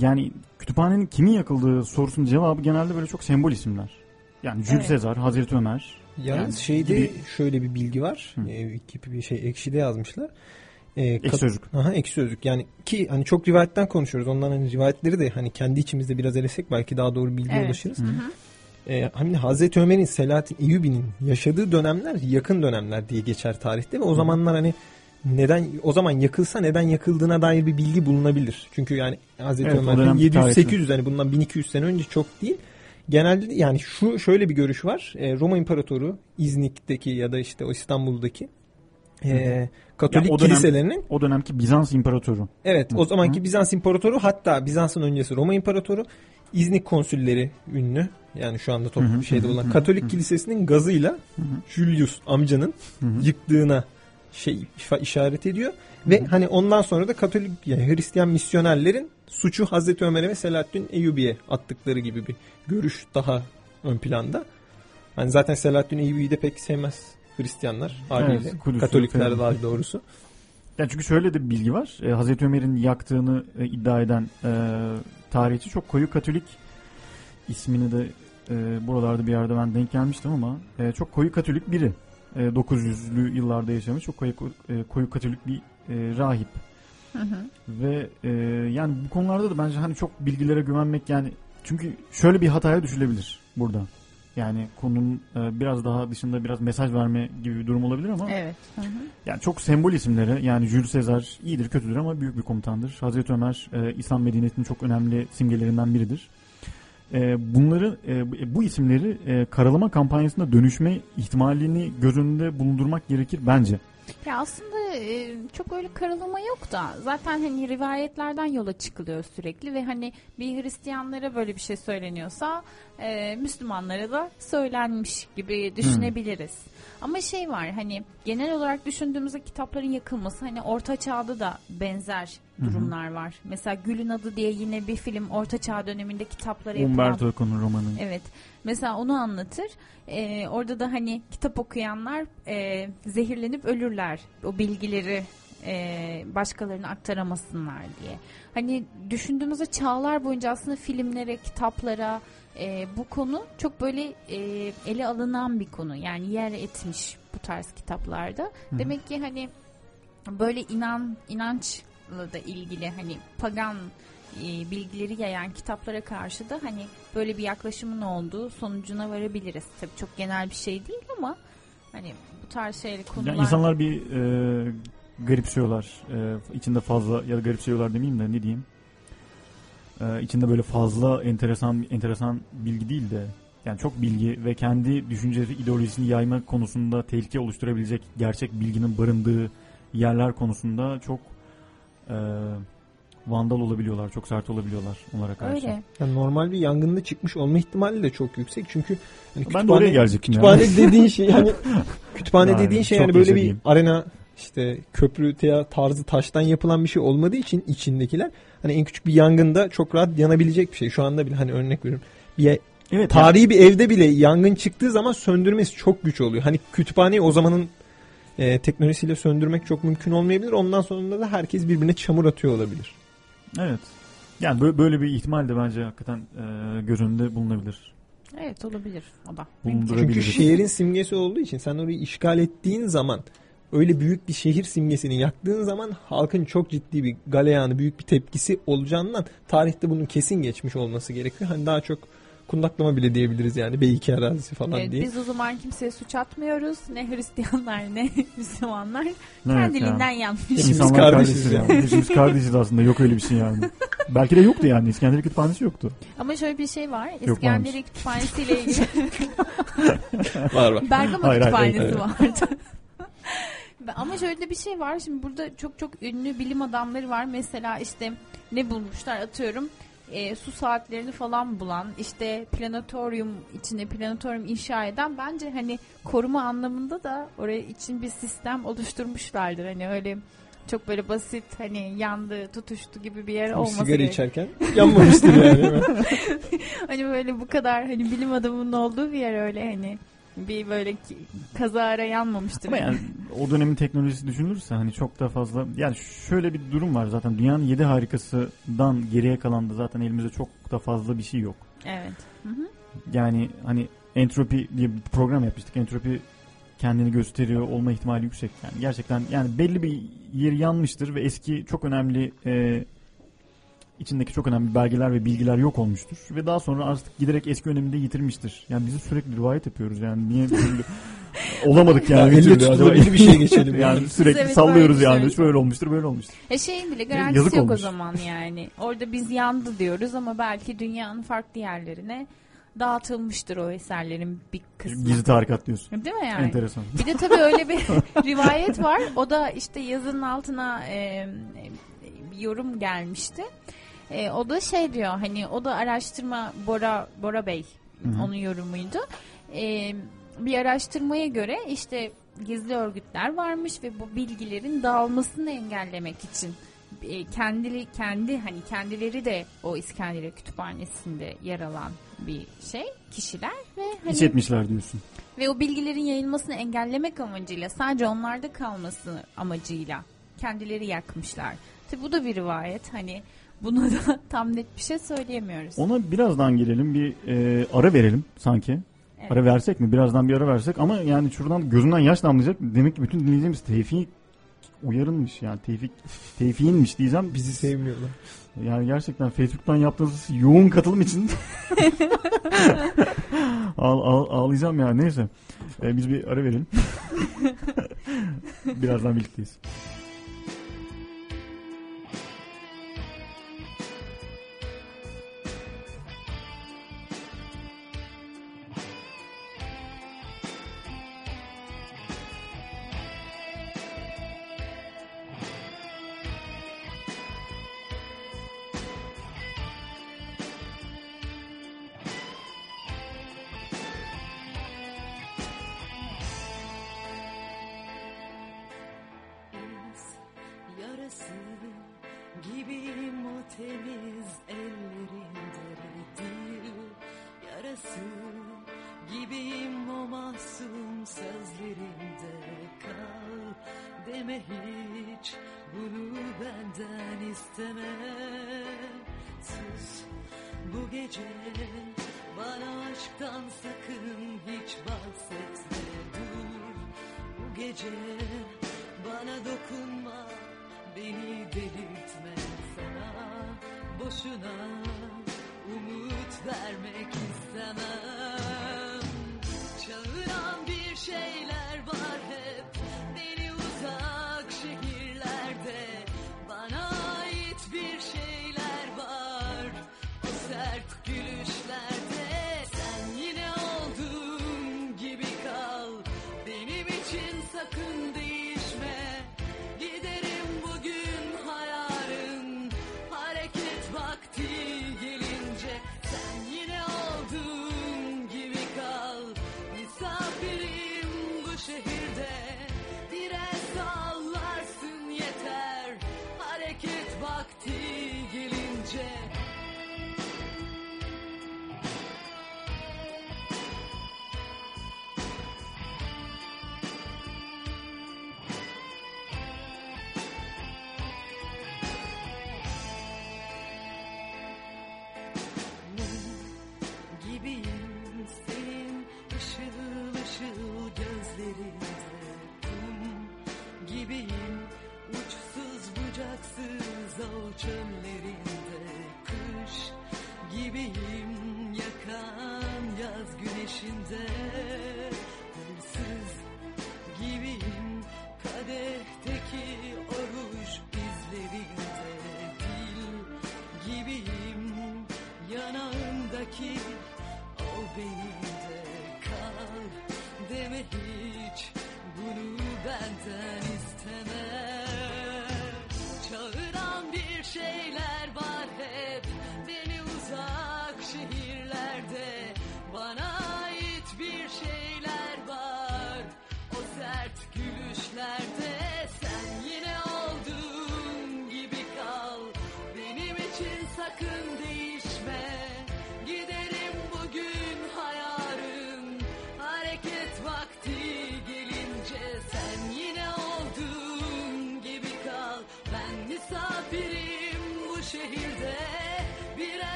Yani kütüphanenin kimin yakıldığı sorusunun cevabı genelde böyle çok sembol isimler. Yani Jules Evet. Sezar, Hazreti Ömer. Yalnız Yani şeyde gibi- şöyle bir bilgi var. Hı. Ee, bir şey ekşide yazmışlar. Ee, Ek kat- sözlük. Aha, ekşi sözlük. Yani ki hani çok rivayetten konuşuyoruz. Ondan hani rivayetleri de hani kendi içimizde biraz elesek belki daha doğru bilgiye Evet. ulaşırız. Hı. Ee, hani Hazreti Ömer'in Selahattin Eyyubi'nin yaşadığı dönemler yakın dönemler diye geçer tarihte ve o zamanlar hani neden o zaman yakılsa neden yakıldığına dair bir bilgi bulunabilir. Çünkü yani Hazreti Evet, o Ömer dönem 700-800 hani bundan 1200 sene önce çok değil. Genelde yani şu şöyle bir görüş var. Ee, Roma İmparatoru İznik'teki ya da işte o İstanbul'daki ee, Katolik Ya o dönem- kiliselerinin O dönemki Bizans İmparatoru. Evet o zamanki Hı. Bizans İmparatoru hatta Bizans'ın öncesi Roma İmparatoru İznik konsülleri ünlü yani şu anda toplu bir şeyde olan hı Katolik hı. kilisesinin gazıyla Hı hı. Julius amcanın Hı hı. yıktığına şey işaret ediyor ve hani ondan sonra da Katolik yani Hristiyan misyonerlerin suçu Hazreti Ömer'e ve Selahaddin Eyyubi'ye attıkları gibi bir görüş daha ön planda. Hani zaten Selahaddin Eyyubi'yi de pek sevmez Hristiyanlar haliyle. Kudüs'ü Katolikler daha doğrusu. Yani çünkü şöyle de bir bilgi var. E, Hazreti Ömer'in yaktığını e, iddia eden e, tarihçi çok koyu Katolik ismini de e, buralarda bir yerde ben denk gelmiştim ama e, çok koyu Katolik biri. E, 900'lü yıllarda yaşamış çok koyu, e, koyu Katolik bir e, rahip. Hı hı. Ve e, yani bu konularda da bence hani çok bilgilere güvenmek yani çünkü şöyle bir hataya düşülebilir burada. Yani konunun e, biraz daha dışında biraz mesaj verme gibi bir durum olabilir ama Evet. Hı hı. yani çok sembol isimleri yani Jules Caesar iyidir kötüdür ama büyük bir komutandır. Hazreti Ömer e, İslam medeniyetinin çok önemli simgelerinden biridir. E, bunları e, bu isimleri e, karalama kampanyasında dönüşme ihtimalini göz önünde bulundurmak gerekir bence. Ya aslında e, çok öyle karalama yok da zaten hani rivayetlerden yola çıkılıyor sürekli ve hani bir Hristiyanlara böyle bir şey söyleniyorsa e, Müslümanlara da söylenmiş gibi düşünebiliriz. Ama şey var hani genel olarak düşündüğümüzde kitapların yakılması hani Orta Çağ'da da benzer durumlar var. Mesela Gül'ün adı diye yine bir film Orta Çağ döneminde kitaplara yapılan Umberto Eco'nun romanı. Evet. Mesela onu anlatır. Ee, orada da hani kitap okuyanlar e, zehirlenip ölürler. O bilgileri e, başkalarına aktaramasınlar diye. Hani düşündüğümüzde çağlar boyunca aslında filmlere, kitaplara e, bu konu çok böyle e, ele alınan bir konu. Yani yer etmiş bu tarz kitaplarda. hı. Demek ki hani böyle inan inançla da ilgili hani pagan e, bilgileri yayan kitaplara karşı da hani böyle bir yaklaşımın olduğu sonucuna varabiliriz. Tabii çok genel bir şey değil ama hani bu tarz şeyler konular Yani insanlar bir e, garipsiyorlar. E, içinde fazla ya da garipsiyorlar demeyeyim de ne diyeyim. E, içinde böyle fazla enteresan enteresan bilgi değil de yani çok bilgi ve kendi düşünceleri ideolojisini yayma konusunda tehlike oluşturabilecek gerçek bilginin barındığı yerler konusunda çok e, vandal olabiliyorlar, çok sert olabiliyorlar onlara karşı. öyle. Yani normal bir yangında çıkmış olma ihtimali de çok yüksek. Çünkü hani Ben de oraya gelecektim kütüphane yani. dediğin şey yani kütüphane Yani dediğin şey yani böyle bir arena işte köprü tarzı taştan yapılan bir şey olmadığı için içindekiler hani en küçük bir yangında çok rahat yanabilecek bir şey. Şu anda bile hani örnek veriyorum. Bir Evet, tarihi bir evde bile yangın çıktığı zaman söndürmesi çok güç oluyor. Hani kütüphaneyi o zamanın e, teknolojisiyle söndürmek çok mümkün olmayabilir. Ondan sonra da herkes birbirine çamur atıyor olabilir. Evet. Yani böyle, böyle bir ihtimal de bence hakikaten e, göz önünde bulunabilir. Evet olabilir o da. Çünkü şehrin simgesi olduğu için sen orayı işgal ettiğin zaman öyle büyük bir şehir simgesini yaktığın zaman halkın çok ciddi bir galeyanı, büyük bir tepkisi olacağından tarihte bunun kesin geçmiş olması gerekiyor. Hani daha çok kundaklama bile diyebiliriz yani B2 arazisi falan Evet, diye. biz o zaman kimseye suç atmıyoruz. Ne Hristiyanlar ne Müslümanlar. Evet Kendiliğinden ya. yanmış. İnsanlar kardeşiz yani. Hepimiz kardeşiz aslında. Yok öyle bir şey yani. Belki de yoktu yani. İskender Kütüphanesi yoktu. Ama şöyle bir şey var. İskenderiye Kütüphanesi ile ilgili Var var. Bergama Hayır, hayır, Kütüphanesi evet, vardı. Ama şöyle bir şey var. Şimdi burada çok çok ünlü bilim adamları var. Mesela işte ne bulmuşlar atıyorum. e, su saatlerini falan bulan işte planetoryum içine planetoryum inşa eden bence hani koruma anlamında da oraya için bir sistem oluşturmuşlardır. Hani öyle çok böyle basit hani yandı tutuştu gibi bir yer olması sigara gerek. içerken yanmamıştır yani. Hani böyle bu kadar hani bilim adamının olduğu bir yer öyle hani bir böyle kazara yanmamıştır. Ama yani o dönemin teknolojisi düşünülürse hani çok da fazla yani şöyle bir durum var zaten dünyanın yedi harikasından geriye kalan da zaten elimizde çok da fazla bir şey yok. Evet. Hı hı. Yani hani entropi diye bir program yapmıştık. Entropi kendini gösteriyor olma ihtimali yüksek. Yani gerçekten yani belli bir yer yanmıştır ve eski çok önemli e, içindeki çok önemli belgeler ve bilgiler yok olmuştur ve daha sonra artık giderek eski öneminde yitirmiştir. Yani biz sürekli rivayet yapıyoruz yani niye türlü olamadık yani. Ya bir elle türlü. tutulabilir bir şeye geçelim yani sürekli evet, sallıyoruz böyle yani. düşünüyoruz. Şöyle olmuştur, böyle olmuştur. E şeyin bile Yazık garantisi yok olmuş. o zaman yani. Orada biz yandı diyoruz ama belki dünyanın farklı yerlerine dağıtılmıştır o eserlerin bir kısmı. Gizli tarikat diyorsun. Değil mi yani? Enteresan. Bir de tabii öyle bir rivayet var. O da işte yazının altına e, e, bir yorum gelmişti. E, o da şey diyor hani o da araştırma Bora Bora Bey Hı hı. onun yorumuydu. E, bir araştırmaya göre işte gizli örgütler varmış ve bu bilgilerin dağılmasını engellemek için e, kendili kendi hani kendileri de o İskenderiye Kütüphanesi'nde yer alan bir şey kişiler ve hani Hiç etmişler diyorsun. ve o bilgilerin yayılmasını engellemek amacıyla sadece onlarda kalması amacıyla kendileri yakmışlar. Tabi bu da bir rivayet. Hani buna da tam net bir şey söyleyemiyoruz. Ona birazdan girelim. Bir e, ara verelim sanki. Evet. Ara versek mi? Birazdan bir ara versek ama yani şuradan gözünden yaş damlayacak. Demek ki bütün dinleyeceğimiz tevfik uyarılmış yani tevfik tevfiğinmiş diyeceğim. Bizi sevmiyorlar. Yani gerçekten Facebook'tan yaptığınız yoğun katılım için Ağ- ağ- ağlayacağım yani neyse. Ee, biz bir ara verelim. Birazdan birlikteyiz.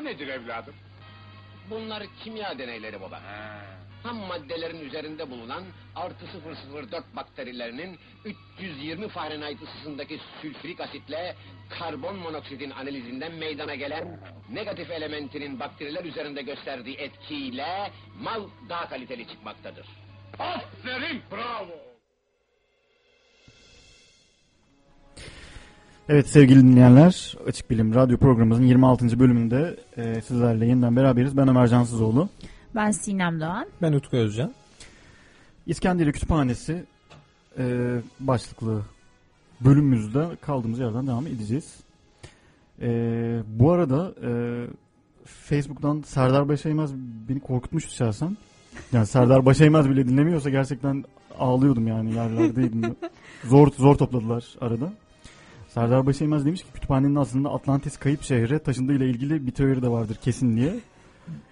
Bu nedir evladım? Bunlar kimya deneyleri baba. Ham maddelerin üzerinde bulunan artı 004 bakterilerinin 320 Fahrenheit ısısındaki sülfürik asitle karbon monoksidin analizinden meydana gelen negatif elementinin bakteriler üzerinde gösterdiği etkiyle mal daha kaliteli çıkmaktadır. Aferin bravo. Evet sevgili dinleyenler Açık Bilim Radyo programımızın 26. bölümünde e, sizlerle yeniden beraberiz. Ben Ömer Cansızoğlu. Ben Sinem Doğan. Ben Utku Özcan. İskenderiye Kütüphanesi e, başlıklı bölümümüzde kaldığımız yerden devam edeceğiz. E, bu arada e, Facebook'tan Serdar Başaymaz beni korkutmuştu şahsen. Yani Serdar Başaymaz bile dinlemiyorsa gerçekten ağlıyordum yani yerlerdeydim. zor zor topladılar arada. Serdar Başaymaz demiş ki kütüphanenin aslında Atlantis kayıp şehre taşındığıyla ilgili bir teori de vardır kesin diye.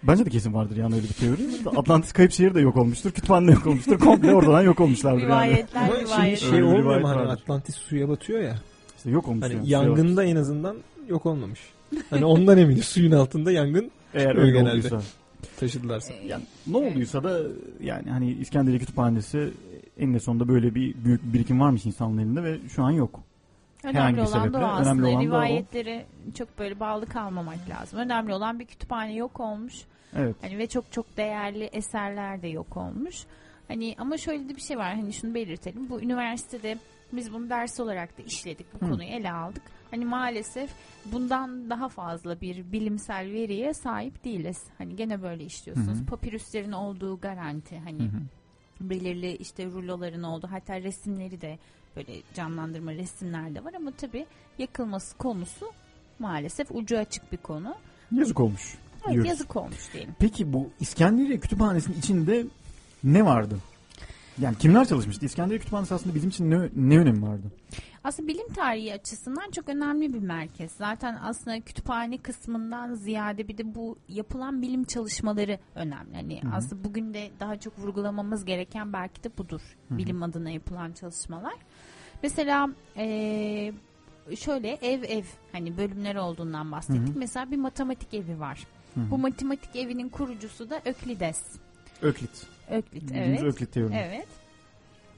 Bence de kesin vardır yani öyle bir teori. Atlantis kayıp şehir de yok olmuştur. Kütüphane de yok olmuştur. Komple oradan yok olmuşlardır yani. Rivayetler rivayetler. şey Öyle bir olmuyor rivayet mu hani vardır. Atlantis suya batıyor ya. İşte yok olmuş Hani yani. yangında en azından yok olmamış. Hani ondan eminiz suyun altında yangın Eğer çıkmıyor öyle genelde. olduysa. taşıdılarsa. Yani ne olduysa da yani hani İskenderiye Kütüphanesi eninde sonunda böyle bir büyük bir birikim varmış insanların elinde ve şu an yok. Önemli olan sebeple da önemli aslında. olan da o. Rivayetleri çok böyle bağlı kalmamak lazım. Önemli olan bir kütüphane yok olmuş. Evet. Hani ve çok çok değerli eserler de yok olmuş. Hani ama şöyle de bir şey var. Hani şunu belirtelim. Bu üniversitede biz bunu ders olarak da işledik. Bu Hı. konuyu ele aldık. Hani maalesef bundan daha fazla bir bilimsel veriye sahip değiliz. Hani gene böyle işliyorsunuz. Hı. Papirüslerin olduğu garanti. Hani hı. belirli işte ruloların olduğu hatta resimleri de böyle canlandırma resimler de var ama tabii yakılması konusu maalesef ucu açık bir konu. Yazık olmuş. Evet, diyoruz. yazık olmuş diyelim. Peki bu İskenderiye Kütüphanesi'nin içinde ne vardı? Yani kimler çalışmıştı? İskenderiye Kütüphanesi aslında bizim için ne, ne önemi vardı? Aslında bilim tarihi açısından çok önemli bir merkez. Zaten aslında kütüphane kısmından ziyade bir de bu yapılan bilim çalışmaları önemli. Hani Hı hı. aslında bugün de daha çok vurgulamamız gereken belki de budur. Hı hı. Bilim adına yapılan çalışmalar. Mesela eee, şöyle ev ev hani bölümler olduğundan bahsettik. Hı hı. Mesela bir matematik evi var. Hı hı. Bu matematik evinin kurucusu da Öklides. Öklit. Öklit evet. Öklit teoremi. Evet.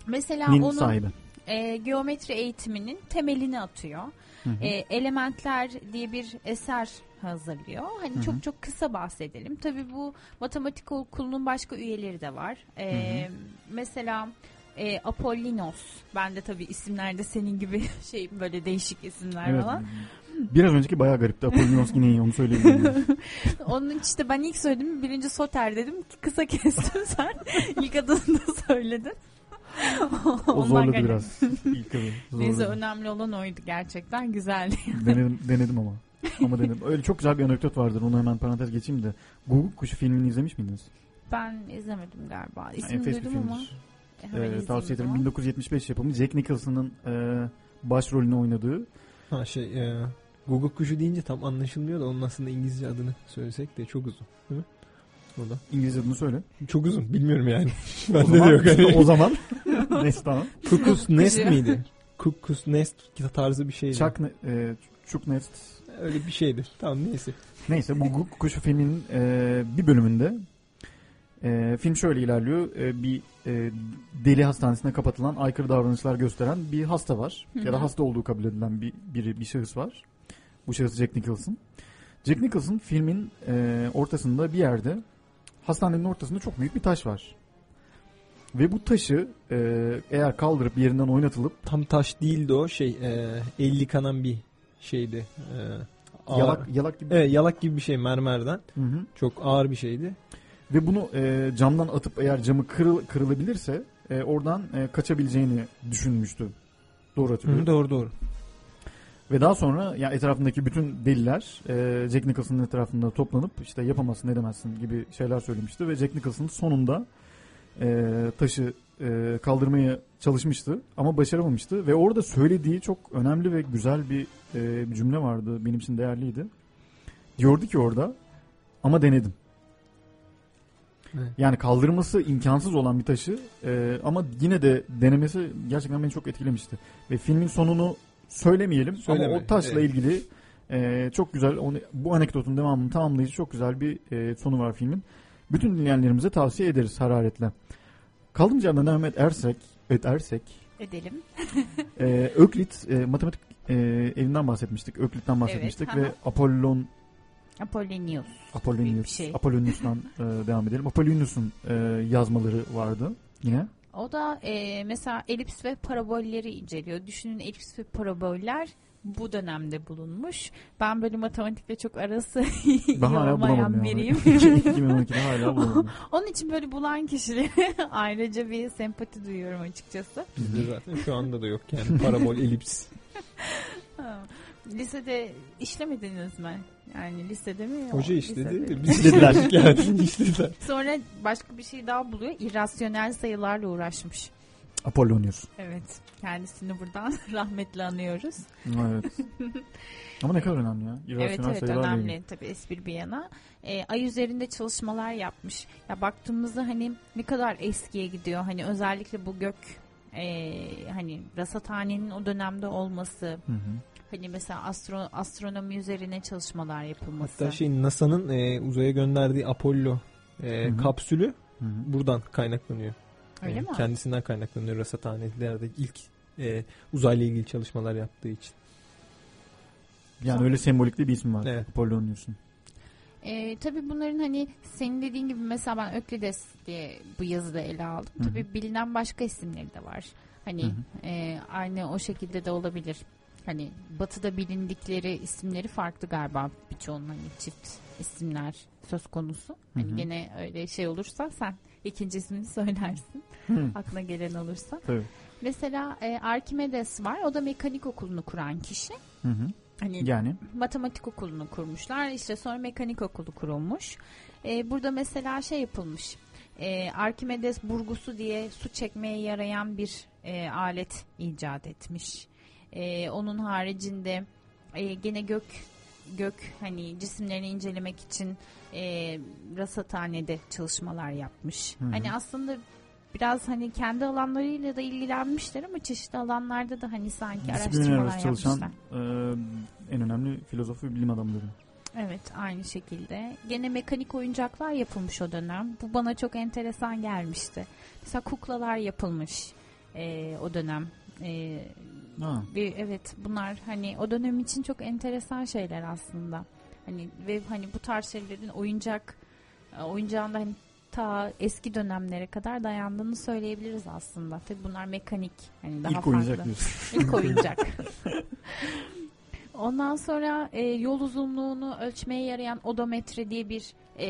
Mesela Nin onun sahibi. e, geometri eğitiminin temelini atıyor. Hı hı. E, Elementler diye bir eser hazırlıyor. Hani Hı hı. çok çok kısa bahsedelim. Tabii bu matematik okulunun başka üyeleri de var. E, Mesela e, Apollinos. Ben de tabii isimlerde senin gibi şey böyle değişik isimler Evet. falan. Biraz önceki bayağı garipti. Apollonios yine iyi onu söyleyebilirim. Onun işte ben ilk söyledim birinci Soter dedim. Kısa kestim sen. ilk adını da söyledin. O zorladı galiba. biraz. İlk adı. Neyse önemli olan oydu gerçekten güzeldi. denedim, denedim ama. Ama denedim. Öyle çok güzel bir anekdot vardır. Onu hemen parantez geçeyim de. Google Kuşu filmini izlemiş miydiniz? Ben izlemedim galiba. İsmini duydum ama. İzleyeyim tavsiye ederim. zaman. 1975 yapımı Jack Nicholson'ın e, başrolünü oynadığı. Ha şey e, Google kuşu deyince tam anlaşılmıyor da onun aslında İngilizce adını söylesek de çok uzun. Değil mi? O da. İngilizce adını söyle. Çok uzun. Bilmiyorum yani. o Bende de zaman, yok. Hani. o zaman. Neyse tamam. Cuckoo's Nest miydi? Cuckoo's Nest tarzı bir şeydi. Chuck, e, Chuck Nest. Öyle bir şeydi. Tamam neyse. Neyse bu Kuşu filminin e, bir bölümünde e, film şöyle ilerliyor. E, bir e, deli hastanesine kapatılan aykırı davranışlar gösteren bir hasta var. Hı Ya da hasta olduğu kabul edilen bir, biri, bir şahıs var. Bu şahıs Jack Nicholson. Jack Nicholson filmin e, ortasında bir yerde hastanenin ortasında çok büyük bir taş var. Ve bu taşı e, eğer kaldırıp yerinden oynatılıp Tam taş değildi o şey. E, el yıkanan bir şeydi. E, ağır- yalak yalak gibi Evet yalak gibi bir şey mermerden. Hı hı. Çok ağır bir şeydi. Ve bunu e, camdan atıp eğer camı kırıl, kırılabilirse e, oradan e, kaçabileceğini düşünmüştü. Doğru hatırlıyorum. Hı, doğru doğru. Ve daha sonra ya etrafındaki bütün deliler e, Jack Nicholson'ın etrafında toplanıp işte yapamazsın edemezsin gibi şeyler söylemişti. Ve Jack Nicholson sonunda e, taşı e, kaldırmaya çalışmıştı ama başaramamıştı. Ve orada söylediği çok önemli ve güzel bir, e, bir cümle vardı. Benim için değerliydi. Diyordu ki orada ama denedim. Evet. Yani kaldırması imkansız olan bir taşı e, ama yine de denemesi gerçekten beni çok etkilemişti. Ve filmin sonunu söylemeyelim Söyleme, ama o taşla evet. ilgili e, çok güzel, onu, bu anekdotun devamını tamamlayıcı çok güzel bir e, sonu var filmin. Bütün dinleyenlerimize tavsiye ederiz hararetle. Kaldığımız yerden devam edersek, edersek Edelim. e, Öklit e, matematik e, evinden bahsetmiştik. Öklit'ten bahsetmiştik Evet, ve. Apollon Apollonius. Apollonius, şey. Apollonius'tan e, devam edelim. Apollonius'un e, yazmaları vardı yine. O da e, mesela elips ve parabolleri inceliyor. Düşünün elips ve paraboller bu dönemde bulunmuş. Ben böyle matematikle çok arası iyi olmayan yani. biriyim. 2012'de hala bulamadım. Onun için böyle bulan kişilere ayrıca bir sempati duyuyorum açıkçası. Bizde zaten şu anda da yok yani. Parabol elips. Lisede işlemediniz mi? Yani lisede mi? Hoca işledi. Biz işlediler. yani işlediler. Sonra başka bir şey daha buluyor. İrrasyonel sayılarla uğraşmış. Apollonius. Evet. Kendisini buradan rahmetle anıyoruz. Evet. Ama ne kadar önemli ya. Evet İrrasyonel evet sayılarla önemli ilgili. tabii espri bir yana. Ee, ay üzerinde çalışmalar yapmış. Ya baktığımızda hani ne kadar eskiye gidiyor. Hani özellikle bu gök e, hani rasathanenin o dönemde olması. Hı hı. Hani mesela astro, astronomi üzerine çalışmalar yapılması. Hatta şey NASA'nın e, uzaya gönderdiği Apollo e, Hı hı. kapsülü Hı hı. buradan kaynaklanıyor. Öyle E, mi? Kendisinden kaynaklanıyor rasathanelerde ilk e, uzayla ilgili çalışmalar yaptığı için. Yani öyle sembolik de bir ismi var. Evet. Apollonius'un. Ee, tabii bunların hani senin dediğin gibi mesela ben Öklides diye bu yazıda ele aldım. Hı hı. Tabii bilinen başka isimleri de var. Hani Hı hı. e, aynı o şekilde de olabilir. Hani batıda bilindikleri isimleri farklı galiba birçoğunun hani çift isimler söz konusu. Hani Hı hı. gene öyle şey olursa sen ikinci ismini söylersin. Hı. Aklına gelen olursa. Tabii. Mesela e, Arkimedes var. O da mekanik okulunu kuran kişi. Hı hı. Hani Yani matematik okulunu kurmuşlar. İşte sonra mekanik okulu kurulmuş. Ee, burada mesela şey yapılmış. Ee, Arkimedes burgusu diye su çekmeye yarayan bir e, alet icat etmiş. Ee, onun haricinde e, gene gök gök hani cisimlerini incelemek için e, rasathanede çalışmalar yapmış. Hı hı. Hani aslında biraz hani kendi alanlarıyla da ilgilenmişler ama çeşitli alanlarda da hani sanki disiplinler araştırmalar çalışan yapmışlar. e, en önemli filozof ve bilim adamları. Evet aynı şekilde. Gene mekanik oyuncaklar yapılmış o dönem. Bu bana çok enteresan gelmişti. Mesela kuklalar yapılmış e, o dönem. E, Ha. ve evet bunlar hani o dönem için çok enteresan şeyler aslında. Hani ve hani bu tarz şeylerin oyuncak e, oyuncağında hani ta eski dönemlere kadar dayandığını söyleyebiliriz aslında. Tabii bunlar mekanik hani daha İlk farklı. oyuncak diyorsun. İlk oyuncak. Ondan sonra e, yol uzunluğunu ölçmeye yarayan odometre diye bir e,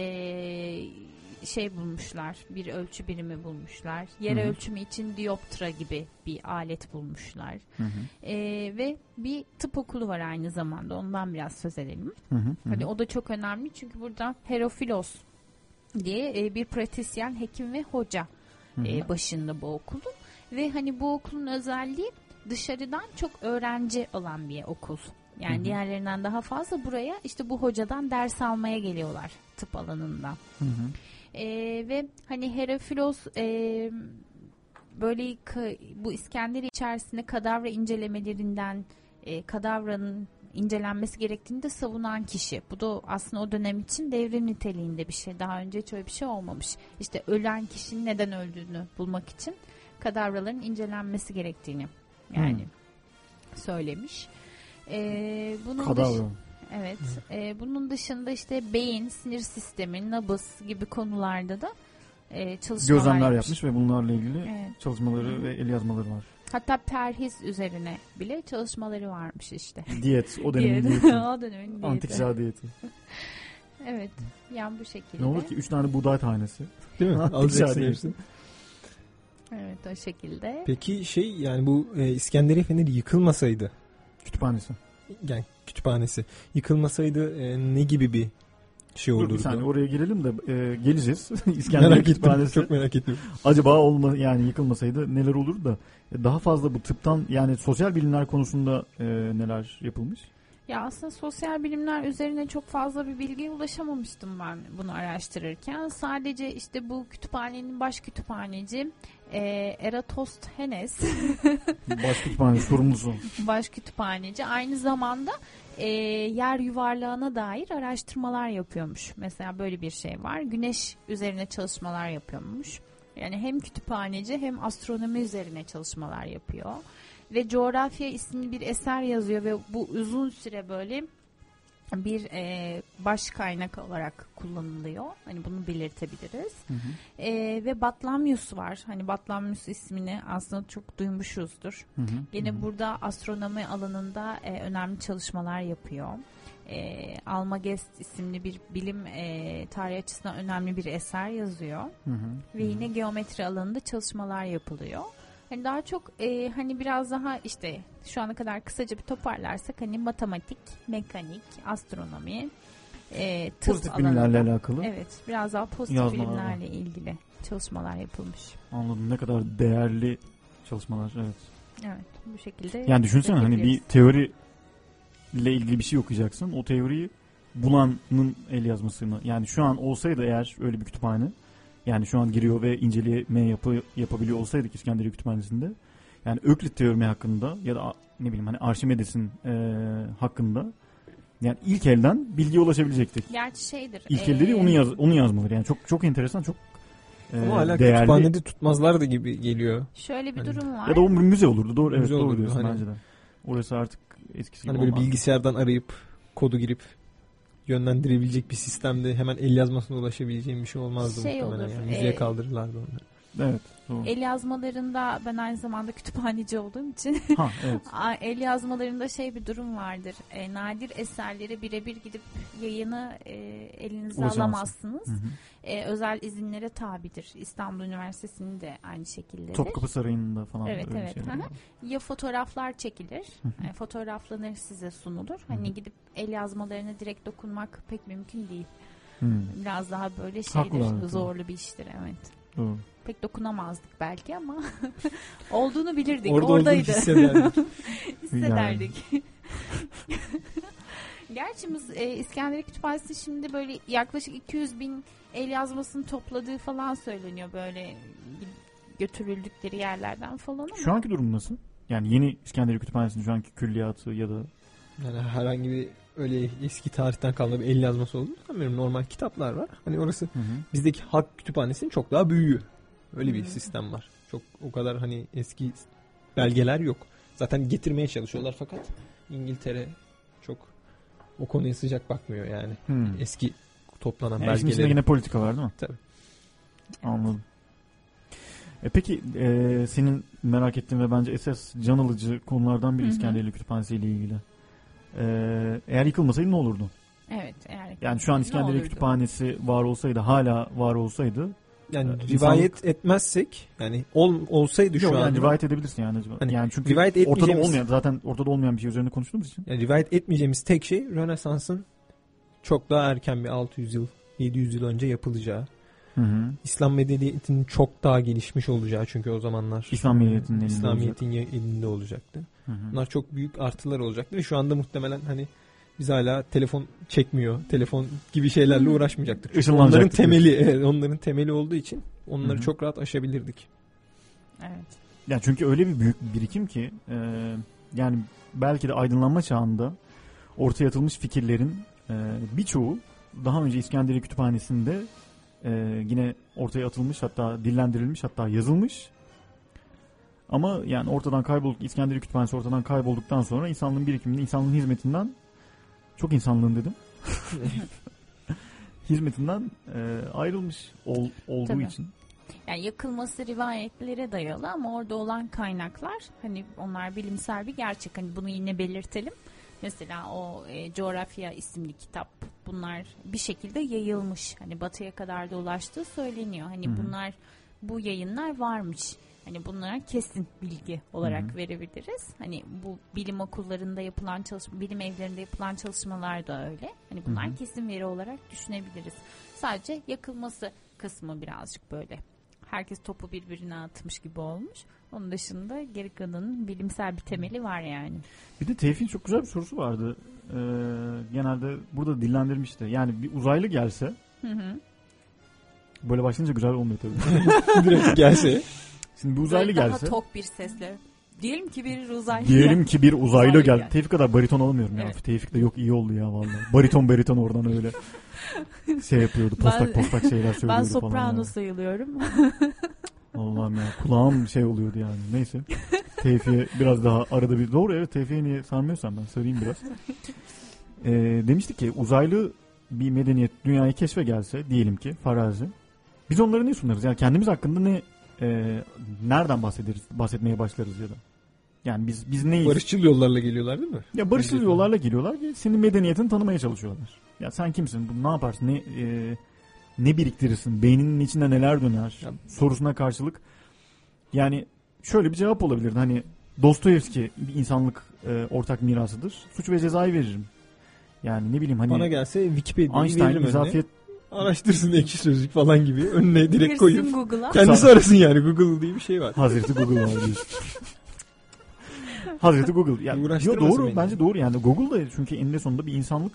şey bulmuşlar. Bir ölçü birimi bulmuşlar. Yer Hı hı. ölçümü için dioptra gibi bir alet bulmuşlar. Hı hı. E, ve bir tıp okulu var aynı zamanda. Ondan biraz söz edelim. Hı hı. Hani o da çok önemli çünkü burada Herofilos diye e, bir pratisyen hekim ve hoca Hı hı. e, başında bu okulun ve hani bu okulun özelliği dışarıdan çok öğrenci alan bir okul. Yani Hı hı. diğerlerinden daha fazla buraya işte bu hocadan ders almaya geliyorlar tıp alanında. Hı hı. E, ve hani Herofilos e, böyle bu İskender içerisinde kadavra incelemelerinden e, kadavranın incelenmesi gerektiğini de savunan kişi. Bu da aslında o dönem için devrim niteliğinde bir şey. Daha önce hiç öyle bir şey olmamış. İşte ölen kişinin neden öldüğünü bulmak için kadavraların incelenmesi gerektiğini yani söylemiş. E, bunun Kadavra. Evet. e, bunun dışında işte beyin, sinir sistemi, nabız gibi konularda da e, çalışmalar Gözlemler yapmış. yapmış ve bunlarla ilgili Evet. çalışmaları ve el yazmaları var. Hatta perhiz üzerine bile çalışmaları varmış işte. Diyet, o dönemin Diyet. diyeti. o dönemin diyeti. Antik çağ diyeti. Evet. Yani bu şekilde. Ne olur ki 3 tane buğday tanesi. Değil mi? Antik Alacaksın çağ hepsini. Evet o şekilde. Peki şey yani bu e, İskenderiye Feneri yıkılmasaydı Kütüphanesi. Yani kütüphanesi yıkılmasaydı e, ne gibi bir şey Dur olurdu? bir saniye oraya girelim de e, geleceğiz. İskender merak ettim. Kütüphanesi. Çok merak ettim. Acaba olma yani yıkılmasaydı neler olurdu da e, daha fazla bu tıptan yani sosyal bilimler konusunda e, neler yapılmış? Ya aslında sosyal bilimler üzerine çok fazla bir bilgiye ulaşamamıştım ben bunu araştırırken. Sadece işte bu kütüphanenin baş kütüphaneci e, Eratosthenes Baş kütüphane sorumlusu. baş kütüphaneci aynı zamanda e, yer yuvarlağına dair araştırmalar yapıyormuş. Mesela böyle bir şey var. Güneş üzerine çalışmalar yapıyormuş. Yani hem kütüphaneci hem astronomi üzerine çalışmalar yapıyor. Ve coğrafya isimli bir eser yazıyor ve bu uzun süre böyle bir e, baş kaynak olarak kullanılıyor. Hani bunu belirtebiliriz. Hı hı. E, ve Batlamyus var. Hani Batlamyus ismini aslında çok duymuşuzdur. Hı hı. Yine Hı hı. burada astronomi alanında e, önemli çalışmalar yapıyor. E, Almagest isimli bir bilim e, tarih açısından önemli bir eser yazıyor. Hı hı. Ve yine geometri alanında çalışmalar yapılıyor. Hani daha çok e, hani biraz daha işte şu ana kadar kısaca bir toparlarsak hani matematik, mekanik, astronomi, e, tıp Pozitif alanında. bilimlerle alakalı. Evet, biraz daha pozitif Yazmalar var. bilimlerle ilgili çalışmalar yapılmış. Anladım ne kadar değerli çalışmalar evet. Evet, bu şekilde. Yani düşünsene hani bir teori ile ilgili bir şey okuyacaksın. O teoriyi bulanın el yazmasını yani şu an olsaydı eğer öyle bir kütüphane yani şu an giriyor ve inceleme yapı, yapabiliyor olsaydık İskenderiye Kütüphanesi'nde yani Öklit teoremi hakkında ya da ne bileyim hani Arşimedes'in e, hakkında yani ilk elden bilgiye ulaşabilecektik. Gerçi şeydir. İlk e, elleri onu yaz onu yazmaları yani çok çok enteresan çok e, Ama hala değerli. kütüphanede tutmazlardı gibi geliyor. Şöyle bir Hani- durum var. Ya da o müze olurdu doğru evet Müze doğru olurdu, diyorsun hani. bence de. Orası artık eskisi gibi Hani böyle olmaz. bilgisayardan arayıp kodu girip yönlendirebilecek bir sistemde hemen el yazmasına ulaşabileceğim bir şey olmazdı Şey muhtemelen. olur, yani. Müzeye e, kaldırırlardı onları. Evet. Doğru. El yazmalarında ben aynı zamanda kütüphaneci olduğum için ha evet. el yazmalarında şey bir durum vardır. E, nadir eserleri birebir gidip yayını e, elinize alamazsınız. Hı hı. E, özel izinlere tabidir. İstanbul Üniversitesi'nin de aynı şekildedir. Topkapı Sarayı'nda falan Evet, öyle evet. Hı. Ya fotoğraflar çekilir, Hı hı. e, fotoğraflanır size sunulur. Hı Hani hı. gidip el yazmalarına direkt dokunmak pek mümkün değil. Hı, Biraz daha böyle şeydir, Haklılar. zorlu bir iştir evet. doğru. Pek dokunamazdık belki ama olduğunu bilirdik. Orada Oradaydı. hissederdik. Hissederdik. Gerçi biz e, İskenderiye Kütüphanesi şimdi böyle yaklaşık 200 bin el yazmasını topladığı falan söyleniyor böyle götürüldükleri yerlerden falan ama. Şu anki durum nasıl? Yani yeni İskenderiye Kütüphanesi'nin şu anki külliyatı ya da Yani herhangi bir öyle eski tarihten kalma bir el yazması olduğunu sanmıyorum. Normal kitaplar var. Hani orası hı hı. bizdeki halk kütüphanesinin çok daha büyüğü. Öyle bir Hmm. sistem var. Çok o kadar hani eski belgeler yok. Zaten getirmeye çalışıyorlar fakat İngiltere çok o konuya sıcak bakmıyor yani. Hı. Eski toplanan Yani içinde belgeleri. yine politika var değil mi? Tabii. Anladım. E peki e, senin merak ettiğin ve bence esas can alıcı konulardan biri. İskenderiye Kütüphanesi ile ilgili. Ee, eğer yıkılmasaydı ne olurdu? Evet. Eğer Yani şu an İskenderiye? Kütüphanesi var olsaydı, hala var olsaydı Yani Ee, rivayet etmezsek yani ol, olsaydı şu Yok an yani rivayet edebilirsin yani. Hani yani çünkü rivayet ortada olmayan zaten ortada olmayan bir şey üzerine konuştuğumuz için. yani rivayet etmeyeceğimiz tek şey Rönesans'ın çok daha erken bir 600 yıl 700 yıl önce yapılacağı. Hı hı. İslam medeniyetinin çok daha gelişmiş olacağı çünkü o zamanlar İslam medeniyetinin elinde İslamiyet'in ye- elinde olacaktı. Hı hı. Bunlar çok büyük artılar olacaktı ve şu anda muhtemelen hani biz hala telefon çekmiyor, telefon gibi şeylerle Hı. uğraşmayacaktık. Çünkü onların temeli, evet, onların temeli olduğu için onları Hı hı. çok rahat aşabilirdik. Evet. Ya çünkü öyle bir büyük bir birikim ki e, yani belki de aydınlanma çağında ortaya atılmış fikirlerin e, birçoğu daha önce İskenderiye Kütüphanesi'nde e, yine ortaya atılmış hatta dillendirilmiş hatta yazılmış. Ama yani ortadan kaybolduk İskenderiye Kütüphanesi ortadan kaybolduktan sonra insanlığın birikiminde insanlığın hizmetinden çok insanlığın dedim. hizmetinden e, ayrılmış ol- olduğu Tabii. için. Yani yakılması rivayetlere dayalı ama orada olan kaynaklar hani onlar bilimsel bir gerçek. Hani bunu yine belirtelim. Mesela o e, coğrafya isimli kitap bunlar bir şekilde yayılmış. Hani batıya kadar da ulaştığı söyleniyor. Hani Hı hı. bunlar bu yayınlar varmış. Hani bunlara kesin bilgi olarak Hı hı. verebiliriz. Hani bu bilim okullarında yapılan çalışma, bilim evlerinde yapılan çalışmalar da öyle. Hani bunlar Hı hı. kesin veri olarak düşünebiliriz. Sadece yakılması kısmı birazcık böyle. Herkes topu birbirine atmış gibi olmuş. Onun dışında geri kalanın bilimsel bir temeli var yani. Bir de Tevfik'in çok güzel bir sorusu vardı. Ee, genelde burada dillendirmişti. Yani bir uzaylı gelse Hı hı. böyle başlayınca güzel olmuyor tabii. Direkt gelse Şimdi bir uzaylı Böyle daha gelse tok bir sesle. Diyelim ki bir uzaylı. diyelim ki bir uzaylı Uzaylı gel. gel. Tevfik kadar bariton alamıyorum ya. Evet. Tevfik de yok iyi oldu ya vallahi. Bariton bariton oradan öyle şey yapıyordu. Postak Ben- postak şeyler söylüyordu Ben falan. soprano ya. sayılıyorum. Allah'ım ya kulağım şey oluyordu yani. Neyse. Tevfik'e biraz daha arada bir doğru evet Tevfik'e niye sarmıyorsam ben sarayım biraz. Ee, demiştik ki uzaylı bir medeniyet dünyayı keşfe gelse diyelim ki farazi. Biz onlara ne sunarız? Yani kendimiz hakkında ne e, nereden bahsederiz? Bahsetmeye başlarız ya da. Yani biz biz neyiz? barışçıl yollarla geliyorlar değil mi? Ya barışçıl Öncelikle. yollarla geliyorlar ki senin medeniyetini tanımaya çalışıyorlar. Ya sen kimsin? Bu ne yaparsın? Ne e, ne biriktirirsin? Beyninin içinde neler döner? Ya- Sorusuna karşılık yani şöyle bir cevap olabilirdi. Hani Dostoyevski bir insanlık e, ortak mirasıdır. Suç ve cezayı veririm. Yani ne bileyim hani Bana gelse Wikipedia'yı Einstein veririm önüne. Araştırsın ekşi sözlük falan gibi önüne direkt koyup Google'a. kendisi arasın yani Google diye bir şey var. Hazreti Google var diyorsun. Hazreti Google. Yani, yo, Uğraştırmasın doğru beni. bence doğru yani Google da çünkü eninde sonunda bir insanlık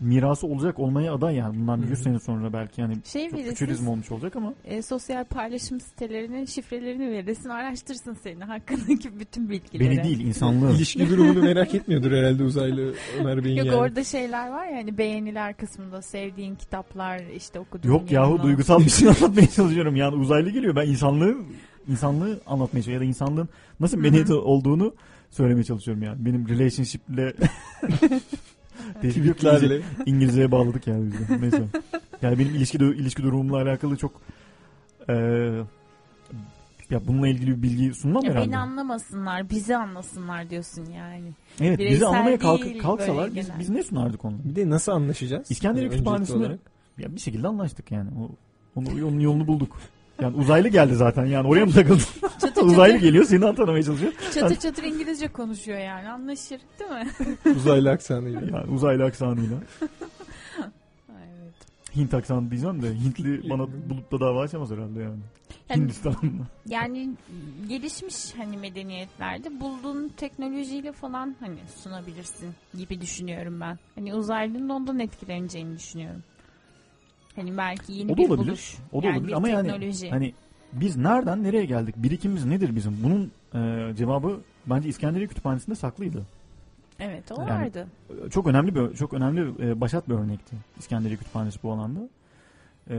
mirası olacak olmaya aday yani bundan Hı hı. 100 sene sonra belki yani Şey çok fütürizm olmuş olacak ama e, sosyal paylaşım sitelerinin şifrelerini verirsin. Araştırsın senin hakkındaki bütün bilgileri. beni değil insanlığı. İlişki durumunu merak etmiyordur herhalde uzaylı Ömer Bey'in Yok yani. orada şeyler var ya hani beğeniler kısmında sevdiğin kitaplar işte okuduğun Yok yahu yayınlar. duygusal bir şey anlatmaya çalışıyorum yani uzaylı geliyor ben insanlığı insanlığı anlatmaya çalışıyorum ya da insanlığın nasıl medeniyet olduğunu söylemeye çalışıyorum yani benim relationship'le Tweetlerle. İngilizceye bağladık yani biz de. Neyse. Yani benim ilişki ilişki durumumla alakalı çok eee ya bununla ilgili bir bilgi sunmam Ya herhalde. beni anlamasınlar, bizi anlasınlar diyorsun yani. evet bizi bireysel anlamaya kalk, kalksalar biz, genel. biz ne sunardık onunla? Bir de nasıl anlaşacağız? İskenderiye Yani Kütüphanesi'ne olarak. ya bir şekilde anlaştık yani. O, onu, onun yolunu bulduk. Yani uzaylı geldi zaten yani oraya mı takıldın? Çatır uzaylı çatır, geliyor seni tanımaya çalışıyor. çatır çatır İngilizce konuşuyor yani anlaşır değil mi? Uzaylı aksanıyla. Yani uzaylı aksanıyla. evet. Hint aksanı diyeceğim de Hintli bana bulup da dava açamaz herhalde yani. Yani, Hindistan'da. yani gelişmiş hani medeniyetlerde bulduğun teknolojiyle falan hani sunabilirsin gibi düşünüyorum ben. Hani uzaylının ondan etkileneceğini düşünüyorum. Hani belki yeni O da bir olabilir. buluş. O da yani olabilir ama yani teknoloji. Hani biz nereden nereye geldik? Birikimimiz nedir bizim? Bunun e, cevabı bence İskenderiye Kütüphanesi'nde saklıydı. evet o Yani- vardı. E, Çok önemli bir çok önemli e, başat bir örnekti İskenderiye Kütüphanesi bu alanda. E,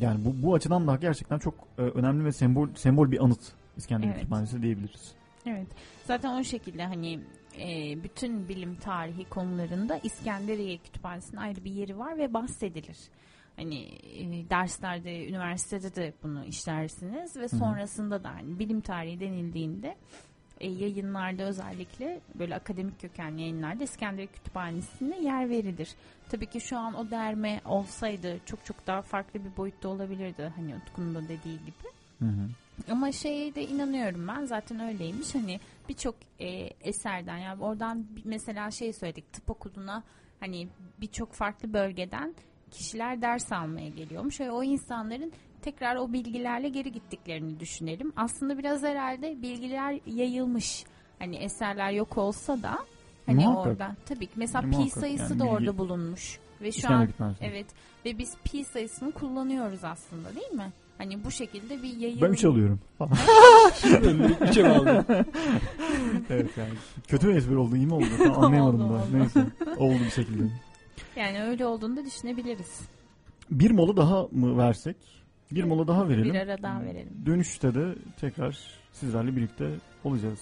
yani bu bu açıdan da gerçekten çok e, önemli ve sembol sembol bir anıt İskenderiye Evet. Kütüphanesi diyebiliriz. Evet. Zaten o şekilde hani e, bütün bilim tarihi konularında İskenderiye Kütüphanesi'nin ayrı bir yeri var ve bahsedilir. Hani e, derslerde, üniversitede de bunu işlersiniz ve sonrasında da hani bilim tarihi denildiğinde e, yayınlarda özellikle böyle akademik kökenli yayınlarda İskenderiye Kütüphanesi'ne yer verilir. Tabii ki şu an o derme olsaydı çok çok daha farklı bir boyutta olabilirdi. Hani Utku'nun da dediği gibi. Hı hı. Ama şeye de inanıyorum ben zaten öyleymiş hani birçok e, eserden yani oradan mesela şey söyledik tıp okuluna hani birçok farklı bölgeden kişiler ders almaya geliyormuş ve o insanların tekrar o bilgilerle geri gittiklerini düşünelim. Aslında biraz herhalde bilgiler yayılmış. Hani eserler yok olsa da hani Muhakkak. oradan tabii ki mesela pi sayısı yani da bilgi- orada bulunmuş ve şu an evet ve biz pi sayısını kullanıyoruz aslında değil mi? Hani bu şekilde bir yayılım. Ben 3 alıyorum. Üçe bağlı. evet yani. Kötü bir espri oldu iyi mi oldu? Tam anlayamadım Oldu, da. oldu. Neyse. Oldu bir şekilde. Yani öyle olduğunu da düşünebiliriz. Bir mola daha mı versek? Bir mola daha verelim. Bir ara daha verelim. Dönüşte de tekrar sizlerle birlikte olacağız.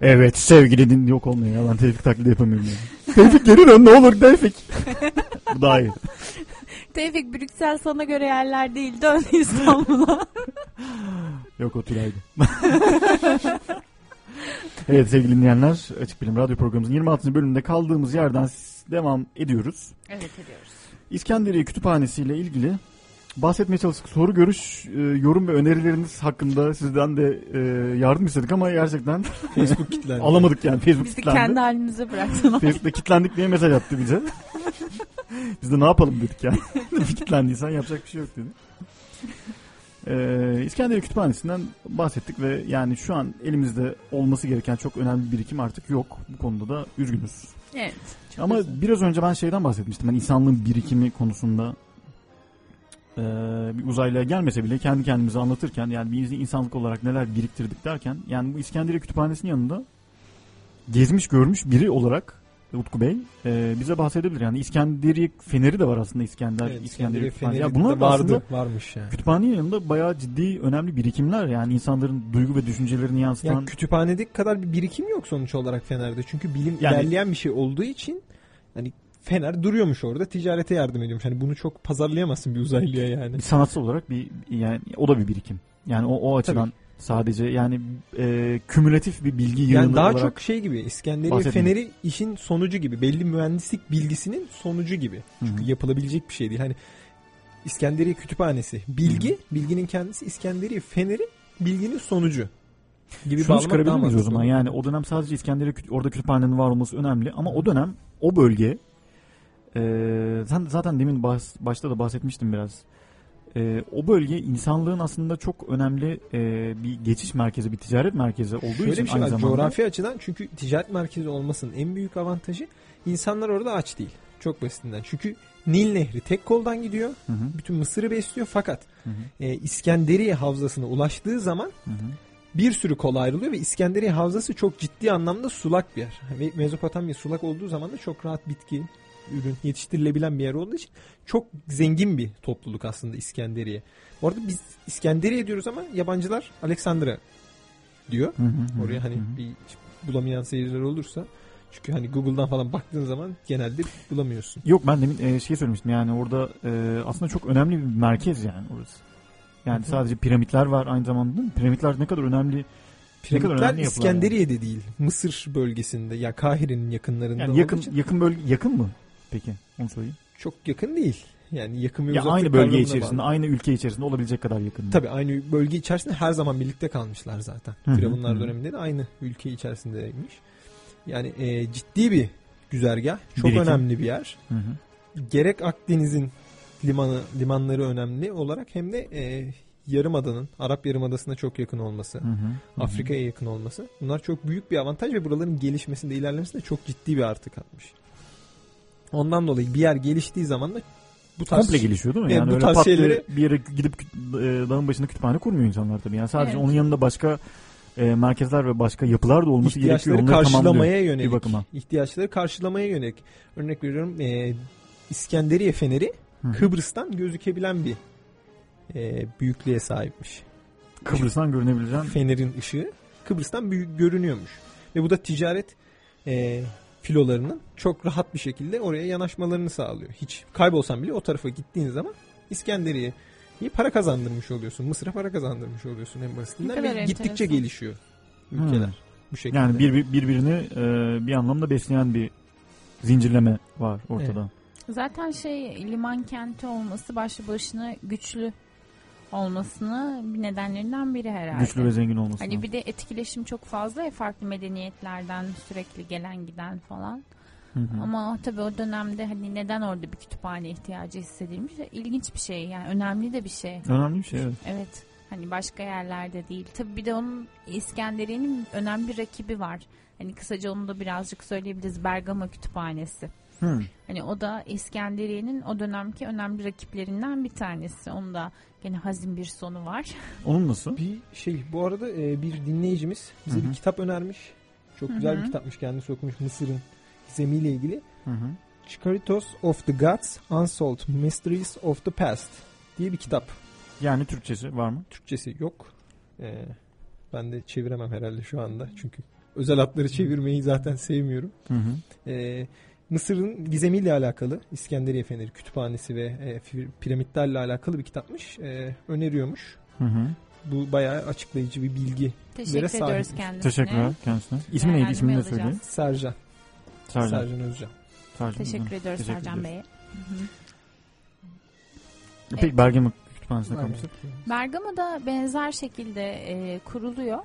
Evet sevgili din yok olmuyor ya ben Tevfik taklidi yapamıyorum ya. Tevfik geri dön ne olur Tevfik. Bu daha iyi. Tevfik Brüksel sana göre yerler değil. Dön İstanbul'a. Yok o Tülay'dı. evet sevgili dinleyenler Açık Bilim Radyo programımızın 26. bölümünde kaldığımız yerden devam ediyoruz. evet ediyoruz. İskenderiye Kütüphanesi ile ilgili bahsetmeye çalıştık. Soru, görüş, e, yorum ve önerileriniz hakkında sizden de e, yardım istedik ama gerçekten Facebook kitlendi. alamadık yani. Facebook Bizi kilitlendi. kendi halimize bıraktılar. Facebook'ta kilitlendik diye mesaj attı bize. Biz de ne yapalım dedik yani. Kilitlendiysen yapacak bir şey yok dedi. Ee, İskenderiye Kütüphanesi'nden bahsettik ve yani şu an elimizde olması gereken çok önemli bir birikim artık yok. Bu konuda da üzgünüz. evet. Ama güzel. biraz önce ben şeyden bahsetmiştim. Ben insanlığın birikimi konusunda ee, bir uzaylıya gelmese bile kendi kendimize anlatırken yani biz insanlık olarak neler biriktirdik derken yani bu İskenderiye Kütüphanesi'nin yanında gezmiş görmüş biri olarak Utku Bey e, bize bahsedebilir. Yani İskenderiye Feneri de var aslında İskender, Evet, İskenderiye. Feneri bunlar vardı, aslında varmış yani. kütüphanenin yanında bayağı ciddi önemli birikimler yani insanların duygu ve düşüncelerini yansıtan. Ya kütüphanedeki kadar bir birikim yok sonuç olarak Fener'de. Çünkü bilim Yani- ilerleyen bir şey olduğu için hani Fener duruyormuş orada ticarete yardım ediyormuş. Hani bunu çok pazarlayamazsın bir uzaylıya yani. bir sanatsal olarak bir yani o da bir birikim. Yani o, o açıdan sadece yani e, kümülatif bir bilgi yığını Yani daha olarak çok şey gibi İskenderiye. Feneri işin sonucu gibi. Belli mühendislik bilgisinin sonucu gibi. Çünkü yapılabilecek bir şey değil. Hani İskenderiye Kütüphanesi bilgi, bilginin kendisi İskenderiye Feneri bilginin sonucu gibi Şunu çıkarabilir miyiz o zaman? Yani o dönem sadece İskenderiye orada kütüphanenin var olması önemli ama o dönem o bölge e, sen zaten demin bahs- başta da bahsetmiştim biraz. E, o bölge insanlığın aslında çok önemli e, bir geçiş merkezi, bir ticaret merkezi olduğu Şöyle için bir şey aynı var. zamanda Coğrafi açıdan çünkü ticaret merkezi olmasının en büyük avantajı insanlar orada aç değil. Çok basitinden. Çünkü Nil Nehri tek koldan gidiyor. Hı hı, Bütün Mısır'ı besliyor fakat hı hı, e, İskenderiye havzasına ulaştığı zaman hı hı. bir sürü kol ayrılıyor ve İskenderiye havzası çok ciddi anlamda sulak bir yer. Ve Mezopotamya sulak olduğu zaman da çok rahat bitki, ürün yetiştirilebilen bir yer olduğu için çok zengin bir topluluk aslında İskenderiye. Orada biz İskenderiye diyoruz ama yabancılar Aleksandra diyor. Hı hı, Oraya hani hı bir bulamayan seyirciler olursa çünkü hani Google'dan falan baktığın zaman genelde bulamıyorsun. Yok ben demin e, şey söylemiştim yani orada e, aslında çok önemli bir merkez yani orası. Yani Hı hı. sadece piramitler var aynı zamanda değil mi? Piramitler ne kadar önemli. Ne kadar Piramitler önemli İskenderiye'de değil. Mısır bölgesinde ya Kahire'nin yakınlarında Yani yakın için yakın bölge yakın mı? Peki onu sorayım. çok yakın değil. Yani yakın ve Ya aynı bölge içerisinde, bağlı. aynı ülke içerisinde olabilecek kadar yakın. Tabii aynı bölge içerisinde her zaman birlikte kalmışlar zaten. Firavunlar döneminde de aynı ülke içerisindeymiş. Yani e, ciddi bir güzergah. Çok Birikim. önemli bir yer. Hı hı. Gerek Akdeniz'in limanı limanları önemli olarak hem de e, Yarımada'nın Arap Yarımadası'na çok yakın olması, Hı hı, hı hı. Afrika'ya yakın olması. Bunlar çok büyük bir avantaj ve buraların gelişmesinde, ilerlemesinde çok ciddi bir artı katmış. Ondan dolayı bir yer geliştiği zaman da bu tarz komple gelişiyor değil mi? Evet, yani bu öyle tarz şeyleri- bir yere gidip e, dağın başında kütüphane kurmuyor insanlar tabii. Yani sadece Evet. onun yanında başka e, merkezler ve başka yapılar da olması gerekiyor. ihtiyaçları Onları karşılamaya yönelik. bir bakıma. ihtiyaçları karşılamaya yönelik. Örnek veriyorum e, İskenderiye Feneri Hı. Kıbrıs'tan gözükebilen bir e, büyüklüğe sahipmiş. Kıbrıs'tan görünebileceğin Fener'in ışığı Kıbrıs'tan büyük görünüyormuş. Ve bu da ticaret e, filolarının çok rahat bir şekilde oraya yanaşmalarını sağlıyor. Hiç kaybolsan bile o tarafa gittiğin zaman İskenderiye'ye para kazandırmış oluyorsun. Mısır'a para kazandırmış oluyorsun en basitinden ve gittikçe enteresan. gelişiyor ülkeler. Hmm. Bu şekilde. yani bir, bir- birbirini e, bir anlamda besleyen bir zincirleme var ortada. Zaten şey liman kenti olması başlı başına güçlü olmasını bir nedenlerinden biri herhalde. Güçlü ve zengin olması. Hani bir de etkileşim çok fazla ya farklı medeniyetlerden sürekli gelen giden falan. Hı hı. Ama tabii o dönemde hani neden orada bir kütüphane ihtiyacı hissedilmiş? İlginç bir şey yani önemli de bir şey. Önemli bir şey evet. Evet. Hani başka yerlerde değil. Tabii bir de onun İskenderiye'nin önemli bir rakibi var. Hani kısaca onu da birazcık söyleyebiliriz. Bergama Kütüphanesi. Hı. Hani o da İskenderiye'nin o dönemki önemli rakiplerinden bir tanesi. Onun da gene hazin bir sonu var. Onun nasıl? Bir şey bu arada e, bir dinleyicimiz bize Hı hı. bir kitap önermiş. Çok güzel Hı hı. bir kitapmış kendisi okumuş Mısır'ın gizemiyle ilgili. Hı hı. Chikaritos of the Gods Unsolved Mysteries of the Past diye bir kitap. Yani Türkçesi var mı? Türkçesi yok. E, ben de çeviremem herhalde şu anda çünkü özel hatları çevirmeyi zaten sevmiyorum. Hı hı. Ee, Mısır'ın gizemiyle alakalı İskenderiye Feneri Kütüphanesi ve e, piramitlerle alakalı bir kitapmış. Ee, öneriyormuş. Hı hı. Bu bayağı açıklayıcı bir bilgi. Teşekkür sahip. ediyoruz kendisine. Teşekkürler kendisine. İsmi neydi? İsmini de söyleyin. Sercan. Sercan. Sercan Özcan. Sercan. Teşekkür Hı. ediyoruz Teşekkür Sercan ediyoruz. Bey'e. Peki Bergama Kütüphanesi'ne kalmıştık. Bergama'da benzer şekilde e, kuruluyor.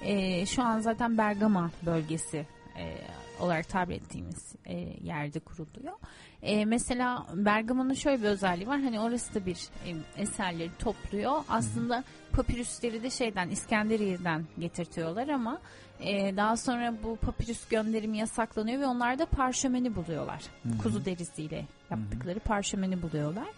E, şu an zaten Bergama bölgesi e, olarak tabir ettiğimiz e, yerde kuruluyor. E, mesela Bergama'nın şöyle bir özelliği var. Hani orası da bir e, eserleri topluyor. Aslında papirüsleri de şeyden İskenderiye'den getirtiyorlar ama e, daha sonra bu papirüs gönderimi yasaklanıyor ve onlar da parşömeni buluyorlar. Kuzu derisiyle yaptıkları parşömeni buluyorlar.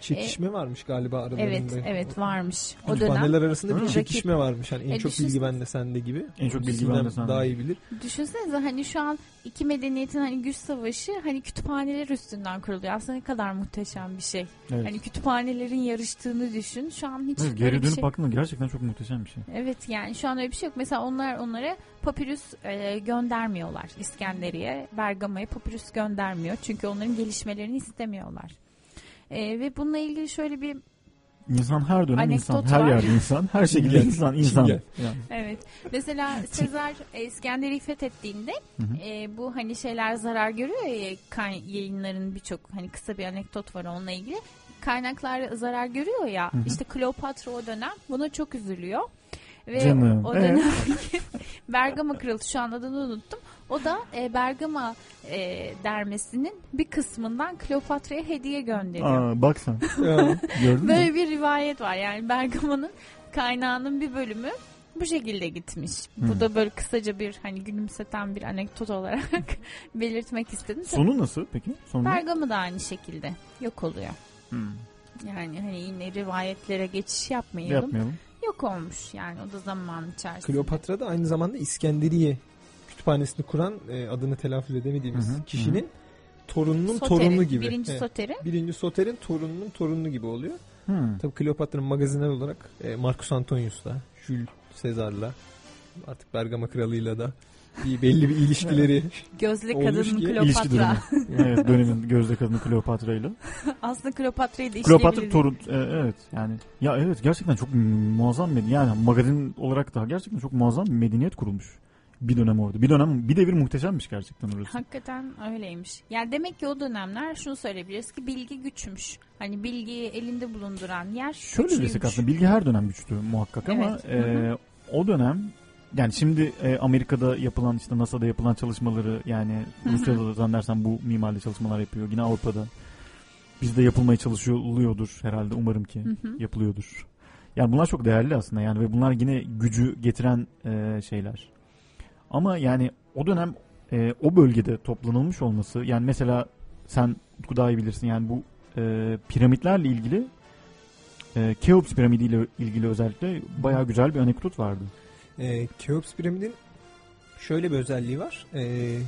Çekişme varmış galiba aralarında. Evet, evet varmış. O dönem Kütüphaneler arasında bir çekişme varmış. Hani en E, çok bilgi düşünsene- bende sende gibi. En çok bilgi bende sende. Daha iyi bilir. Düşünsenize hani şu an iki medeniyetin hani güç savaşı hani kütüphaneler üstünden kuruluyor. Aslında ne kadar muhteşem bir şey. Evet. Hani kütüphanelerin yarıştığını düşün. Şu an hiç Evet, geri dönüp şey. baktığında gerçekten çok muhteşem bir şey. Evet yani şu an öyle bir şey yok. Mesela onlar onlara papirüs e, göndermiyorlar. İskenderiye, Bergama'ya papirüs göndermiyor. Çünkü onların gelişmelerini istemiyorlar. E, ve bununla ilgili şöyle bir İnsan her dönem Anekdot insan, her var. yerde insan, her şekilde insan, insan. Yani. Evet. Mesela Sezar İskender'i fethettiğinde Hı hı. e, bu hani şeyler zarar görüyor ya kan yayınların birçok hani kısa bir anekdot var onunla ilgili. Kaynaklar zarar görüyor ya. Hı hı. işte Kleopatra o dönem buna çok üzülüyor. Ve Canım, o dönem Bergama kralı şu an adını unuttum. O da e, Bergama e, dermesinin bir kısmından Kleopatra'ya hediye gönderiyor. Aa, bak sen. Gördün mü? Böyle bir rivayet var. Yani Bergama'nın kaynağının bir bölümü bu şekilde gitmiş. Hmm. Bu da böyle kısaca bir hani gülümseten bir anekdot olarak belirtmek istedim. Sonu nasıl peki? Sonu? Bergama da aynı şekilde yok oluyor. Hmm. Yani hani yine rivayetlere geçiş yapmayalım. Yapmayalım. Yok olmuş yani o da zaman içerisinde. Kleopatra da aynı zamanda İskenderiye kütüphanesini kuran e, adını telaffuz edemediğimiz Hı hı, kişinin torununun Soteri, torunu gibi. Birinci Evet. Soteri. Birinci Soter'in torununun torunu gibi oluyor. Hmm. Tabii Kleopatra'nın magazinel olarak e, Marcus Antonius'la, Jules Caesar'la, artık Bergama kralıyla da bir belli bir ilişkileri Gözde Olmuş kadın ki Kleopatra. evet dönemin gözde kadını Kleopatra ile. Aslında Kleopatra'yı da Kleopatra torun e, evet yani ya evet gerçekten çok muazzam bir yani magazin olarak da gerçekten çok muazzam bir medeniyet kurulmuş. Bir dönem orada. Bir dönem bir devir muhteşemmiş gerçekten orası. Hakikaten öyleymiş. Yani demek ki o dönemler şunu söyleyebiliriz ki bilgi güçmüş. Hani bilgiyi elinde bulunduran yer Şöyle güçlüymüş. desek aslında bilgi her dönem güçlü muhakkak ama Evet, hı e, o dönem yani şimdi e, Amerika'da yapılan işte NASA'da yapılan çalışmaları yani Hı. Rusya'da da zannedersem bu mimaride çalışmalar yapıyor. Yine Avrupa'da bizde yapılmaya çalışılıyordur herhalde umarım ki yapılıyordur. Yani bunlar çok değerli aslında yani ve bunlar yine gücü getiren e, şeyler. Ama yani o dönem e, o bölgede toplanılmış olması yani mesela sen Utku daha iyi bilirsin yani bu e, piramitlerle ilgili e, Keops piramidiyle ilgili özellikle bayağı güzel bir anekdot vardı. E, Keops piramidin şöyle bir özelliği var. E,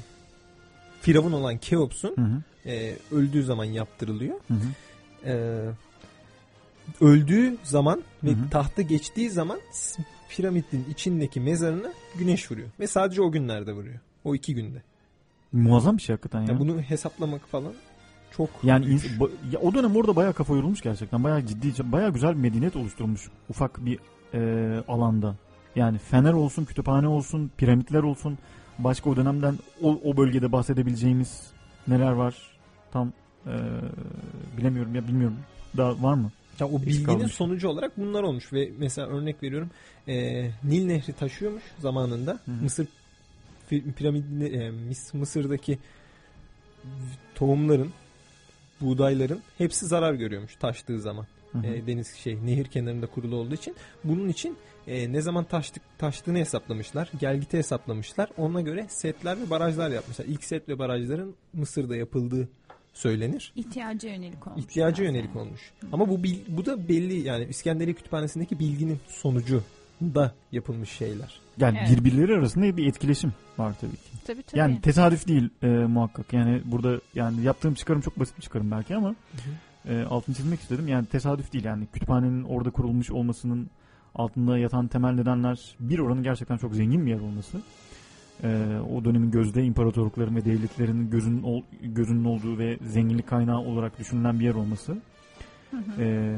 Firavun olan Keops'un e, öldüğü zaman yaptırılıyor. Hı hı. E, öldüğü zaman ve Hı hı. tahta geçtiği zaman piramidin içindeki mezarına güneş vuruyor. Ve sadece o günlerde vuruyor. O iki günde. Muazzam bir şey hakikaten ya. Yani bunu hesaplamak falan çok Yani ins- ba- ya o dönem orada bayağı kafa yorulmuş gerçekten. Bayağı ciddi, bayağı güzel bir medeniyet oluşturulmuş ufak bir e, alanda. Yani fener olsun, kütüphane olsun, piramitler olsun. Başka o dönemden o, o bölgede bahsedebileceğimiz neler var? Tam e, bilemiyorum ya bilmiyorum. Daha var mı? Ya o bilginin kalmış. sonucu olarak bunlar olmuş ve mesela örnek veriyorum e, Nil Nehri taşıyormuş zamanında Hı hı. Mısır piramidinde e, Mısır'daki tohumların buğdayların hepsi zarar görüyormuş taştığı zaman. Hı hı. E, deniz şey nehir kenarında kurulu olduğu için bunun için e, ne zaman taştık taştığını hesaplamışlar. Gelgiti hesaplamışlar. Ona göre setler ve barajlar yapmışlar. İlk set ve barajların Mısır'da yapıldığı söylenir. İhtiyaca yönelik olmuş. İhtiyaca biraz yönelik yani. olmuş. Ama bu bu da belli yani İskenderiye Kütüphanesi'ndeki bilginin sonucu da yapılmış şeyler. Yani Evet. birbirleri arasında bir etkileşim var tabii ki. Tabii tabii. Yani tesadüf değil e, muhakkak. Yani burada yani yaptığım çıkarım çok basit bir çıkarım belki ama e, altını çizmek istedim. Yani tesadüf değil yani kütüphanenin orada kurulmuş olmasının altında yatan temel nedenler bir oranın gerçekten çok zengin bir yer olması. E, o dönemin gözde imparatorlukların ve devletlerinin gözünün, ol- gözünün olduğu ve zenginlik kaynağı olarak düşünülen bir yer olması. Hı hı. E,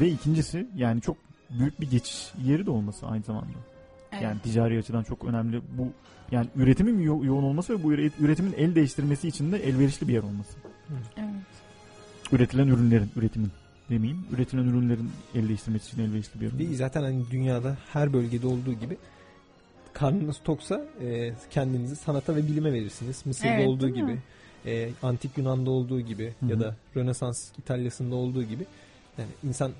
ve ikincisi yani çok büyük bir geçiş yeri de olması aynı zamanda. Evet. Yani ticari açıdan çok önemli. Bu yani üretimin yo- yoğun olması ve bu üre- üretimin el değiştirmesi için de elverişli bir yer olması. Evet. Üretilen ürünlerin, üretimin demeyeyim. Üretilen ürünlerin el değiştirmesi için elverişli bir yer olması. zaten hani dünyada her bölgede olduğu gibi karnınız toksa e, kendinizi sanata ve bilime verirsiniz. Mısır'da Evet, olduğu mi? gibi, e, antik Yunan'da olduğu gibi Hı hı. ya da Rönesans İtalya'sında olduğu gibi yani insan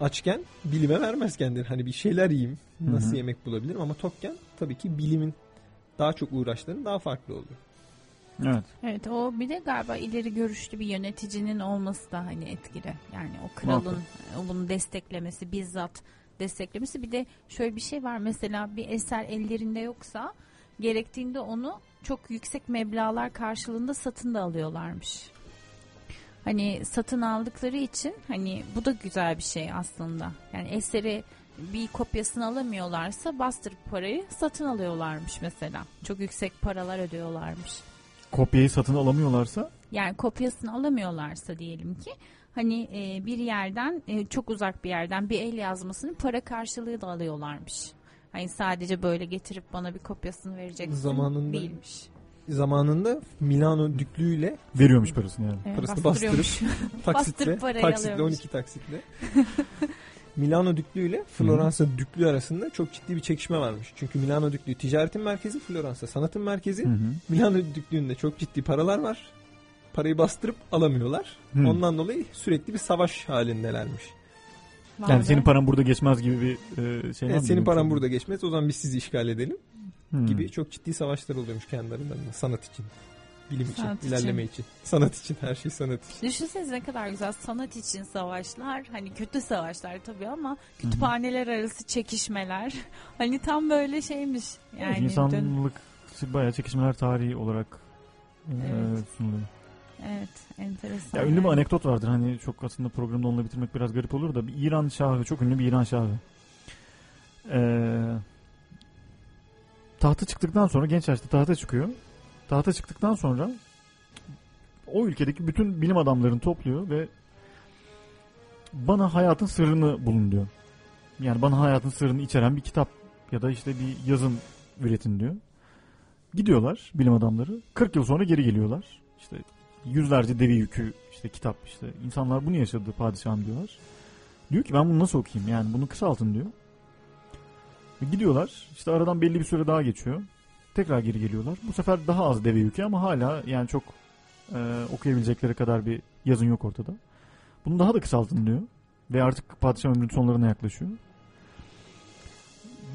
açken bilime vermez kendini. Hani bir şeyler yiyeyim, nasıl hı. yemek bulabilirim ama tokken tabii ki bilimin daha çok uğraşların daha farklı oluyor. Evet. Evet o bir de galiba ileri görüşlü bir yöneticinin olması da hani etkili. Yani o kralın Muhakkak. bunu desteklemesi, bizzat desteklemesi. Bir de şöyle bir şey var mesela bir eser ellerinde yoksa gerektiğinde onu çok yüksek meblağlar karşılığında satın da alıyorlarmış. Hani satın aldıkları için hani bu da güzel bir şey aslında. Yani eseri bir kopyasını alamıyorlarsa bastırıp parayı satın alıyorlarmış mesela. Çok yüksek paralar ödüyorlarmış. Kopyayı satın alamıyorlarsa Yani kopyasını alamıyorlarsa diyelim ki hani e, bir yerden e, çok uzak bir yerden bir el yazmasını para karşılığı da alıyorlarmış. Hani sadece böyle getirip bana bir kopyasını vereceksin Zamanında- değilmiş. Zamanında Milano düklüğüyle veriyormuş parasını yani. Evet, Parasını taksitle, Bastırıp taksitle alıyormuş. 12 taksitle. Milano düklüğüyle Floransa düklüğü arasında çok ciddi bir çekişme varmış. Çünkü Milano düklüğü ticaretin merkezi, Floransa sanatın merkezi. Hı hı. Milano düklüğünde çok ciddi paralar var. Parayı bastırıp alamıyorlar. Hı. Ondan dolayı sürekli bir savaş halindelermiş. Vay Yani be. senin paran burada geçmez gibi bir e, şey var Evet, senin paran burada geçmez o zaman biz sizi işgal edelim Hı. gibi çok ciddi savaşlar oluyormuş kendi aralarında. Sanat için, bilim için, Sanat için. ilerleme için. Sanat için, her şey sanat için. Düşünsenize ne kadar güzel sanat için savaşlar. Hani kötü savaşlar tabii ama kütüphaneler arası çekişmeler. Hani tam böyle şeymiş. Evet, Yani dön- insanlık bayağı çekişmeler tarihi olarak e, Evet. sunuluyor. Evet, enteresan. Ya ünlü bir anekdot vardır. Hani çok aslında programda onunla bitirmek biraz garip olur da bir İran şahı, çok ünlü bir İran şahı. Ee, tahta çıktıktan sonra genç yaşta tahta çıkıyor. Tahta çıktıktan sonra o ülkedeki bütün bilim adamlarını topluyor ve bana hayatın sırrını bulun diyor. Yani bana hayatın sırrını içeren bir kitap ya da işte bir yazın üretin diyor. Gidiyorlar bilim adamları. 40 yıl sonra geri geliyorlar. İşte yüzlerce deve yükü işte kitap işte insanlar bunu yaşadı padişahım diyorlar. Diyor ki ben bunu nasıl okuyayım yani bunu kısaltın diyor. Ve gidiyorlar işte aradan belli bir süre daha geçiyor. Tekrar geri geliyorlar. Bu sefer daha az deve yükü ama hala yani çok e, okuyabilecekleri kadar bir yazın yok ortada. Bunu daha da kısaltın diyor. Ve artık padişah ömrünün sonlarına yaklaşıyor.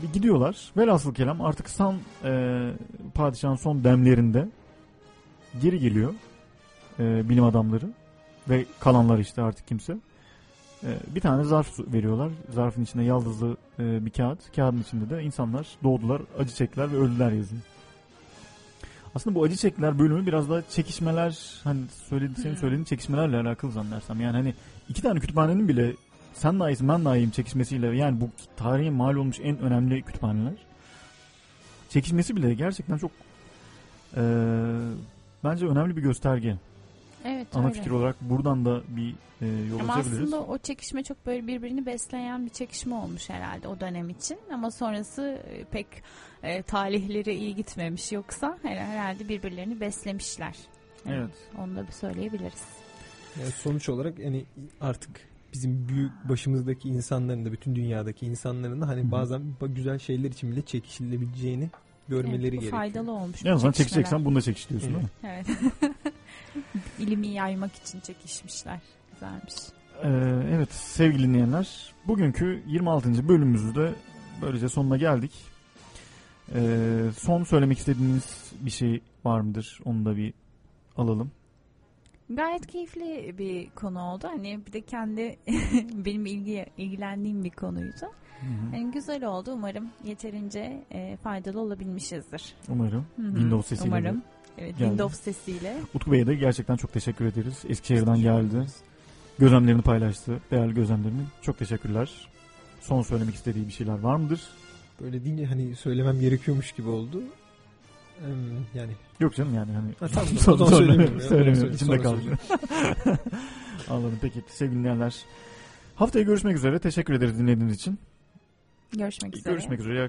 Ve gidiyorlar. Velhasıl kelam artık son e, padişahın son demlerinde geri geliyor e, bilim adamları ve kalanlar işte artık kimse. E, bir tane zarf veriyorlar. Zarfın içinde yaldızlı e, bir kağıt. Kağıdın içinde de insanlar doğdular, acı çektiler ve öldüler yazıyor. Aslında bu acı çektiler bölümü biraz da çekişmeler hani söyledi, senin Hmm. söylediğin çekişmelerle alakalı zannedersem. Yani hani iki tane kütüphanenin bile sen daha iyisin ben daha iyiyim çekişmesiyle yani bu tarihe mal olmuş en önemli kütüphaneler. Çekişmesi bile gerçekten çok e, bence önemli bir gösterge. Evet Ana öyle. fikir olarak buradan da bir e, yol Ama açabiliriz. aslında o çekişme çok böyle birbirini besleyen bir çekişme olmuş herhalde o dönem için. Ama sonrası e, pek e, talihleri iyi gitmemiş yoksa her- herhalde birbirlerini beslemişler. Yani Evet. Onu da bir söyleyebiliriz. Yani sonuç olarak yani artık bizim büyük başımızdaki insanların da bütün dünyadaki insanların da hani bazen ba- güzel şeyler için bile çekişilebileceğini görmeleri Evet, bu gerekiyor. faydalı olmuş. bu En azından çekişmeler. çekeceksen bunu da çekiş diyorsun değil mi? Evet. İlimi yaymak için çekişmişler. Güzelmiş. Ee, evet sevgili dinleyenler bugünkü 26. bölümümüzde böylece sonuna geldik. Ee, son söylemek istediğiniz bir şey var mıdır? Onu da bir alalım. Gayet keyifli bir konu oldu. Hani bir de kendi benim ilgi ilgilendiğim bir konuydu. Yani güzel oldu. Umarım yeterince e, faydalı olabilmişizdir. Umarım. Hı hı. Windows sesiyle. de. Evet, geldi. Windows sesiyle. Utku Bey'e de gerçekten çok teşekkür ederiz. Eskişehir'den geldi. Gözlemlerini paylaştı. Değerli gözlemlerini. Çok teşekkürler. Son söylemek istediği bir şeyler var mıdır? Böyle deyince hani söylemem gerekiyormuş gibi oldu. Yani Yok canım yani hani. Ha, tamam, zaman sonra- söylemiyorum söylemiyorum. İçimde kaldı. Anladım. Peki sevgili dinleyenler. Haftaya görüşmek üzere. Teşekkür ederiz dinlediğiniz için. Görüşmek üzere. Görüşmek üzere.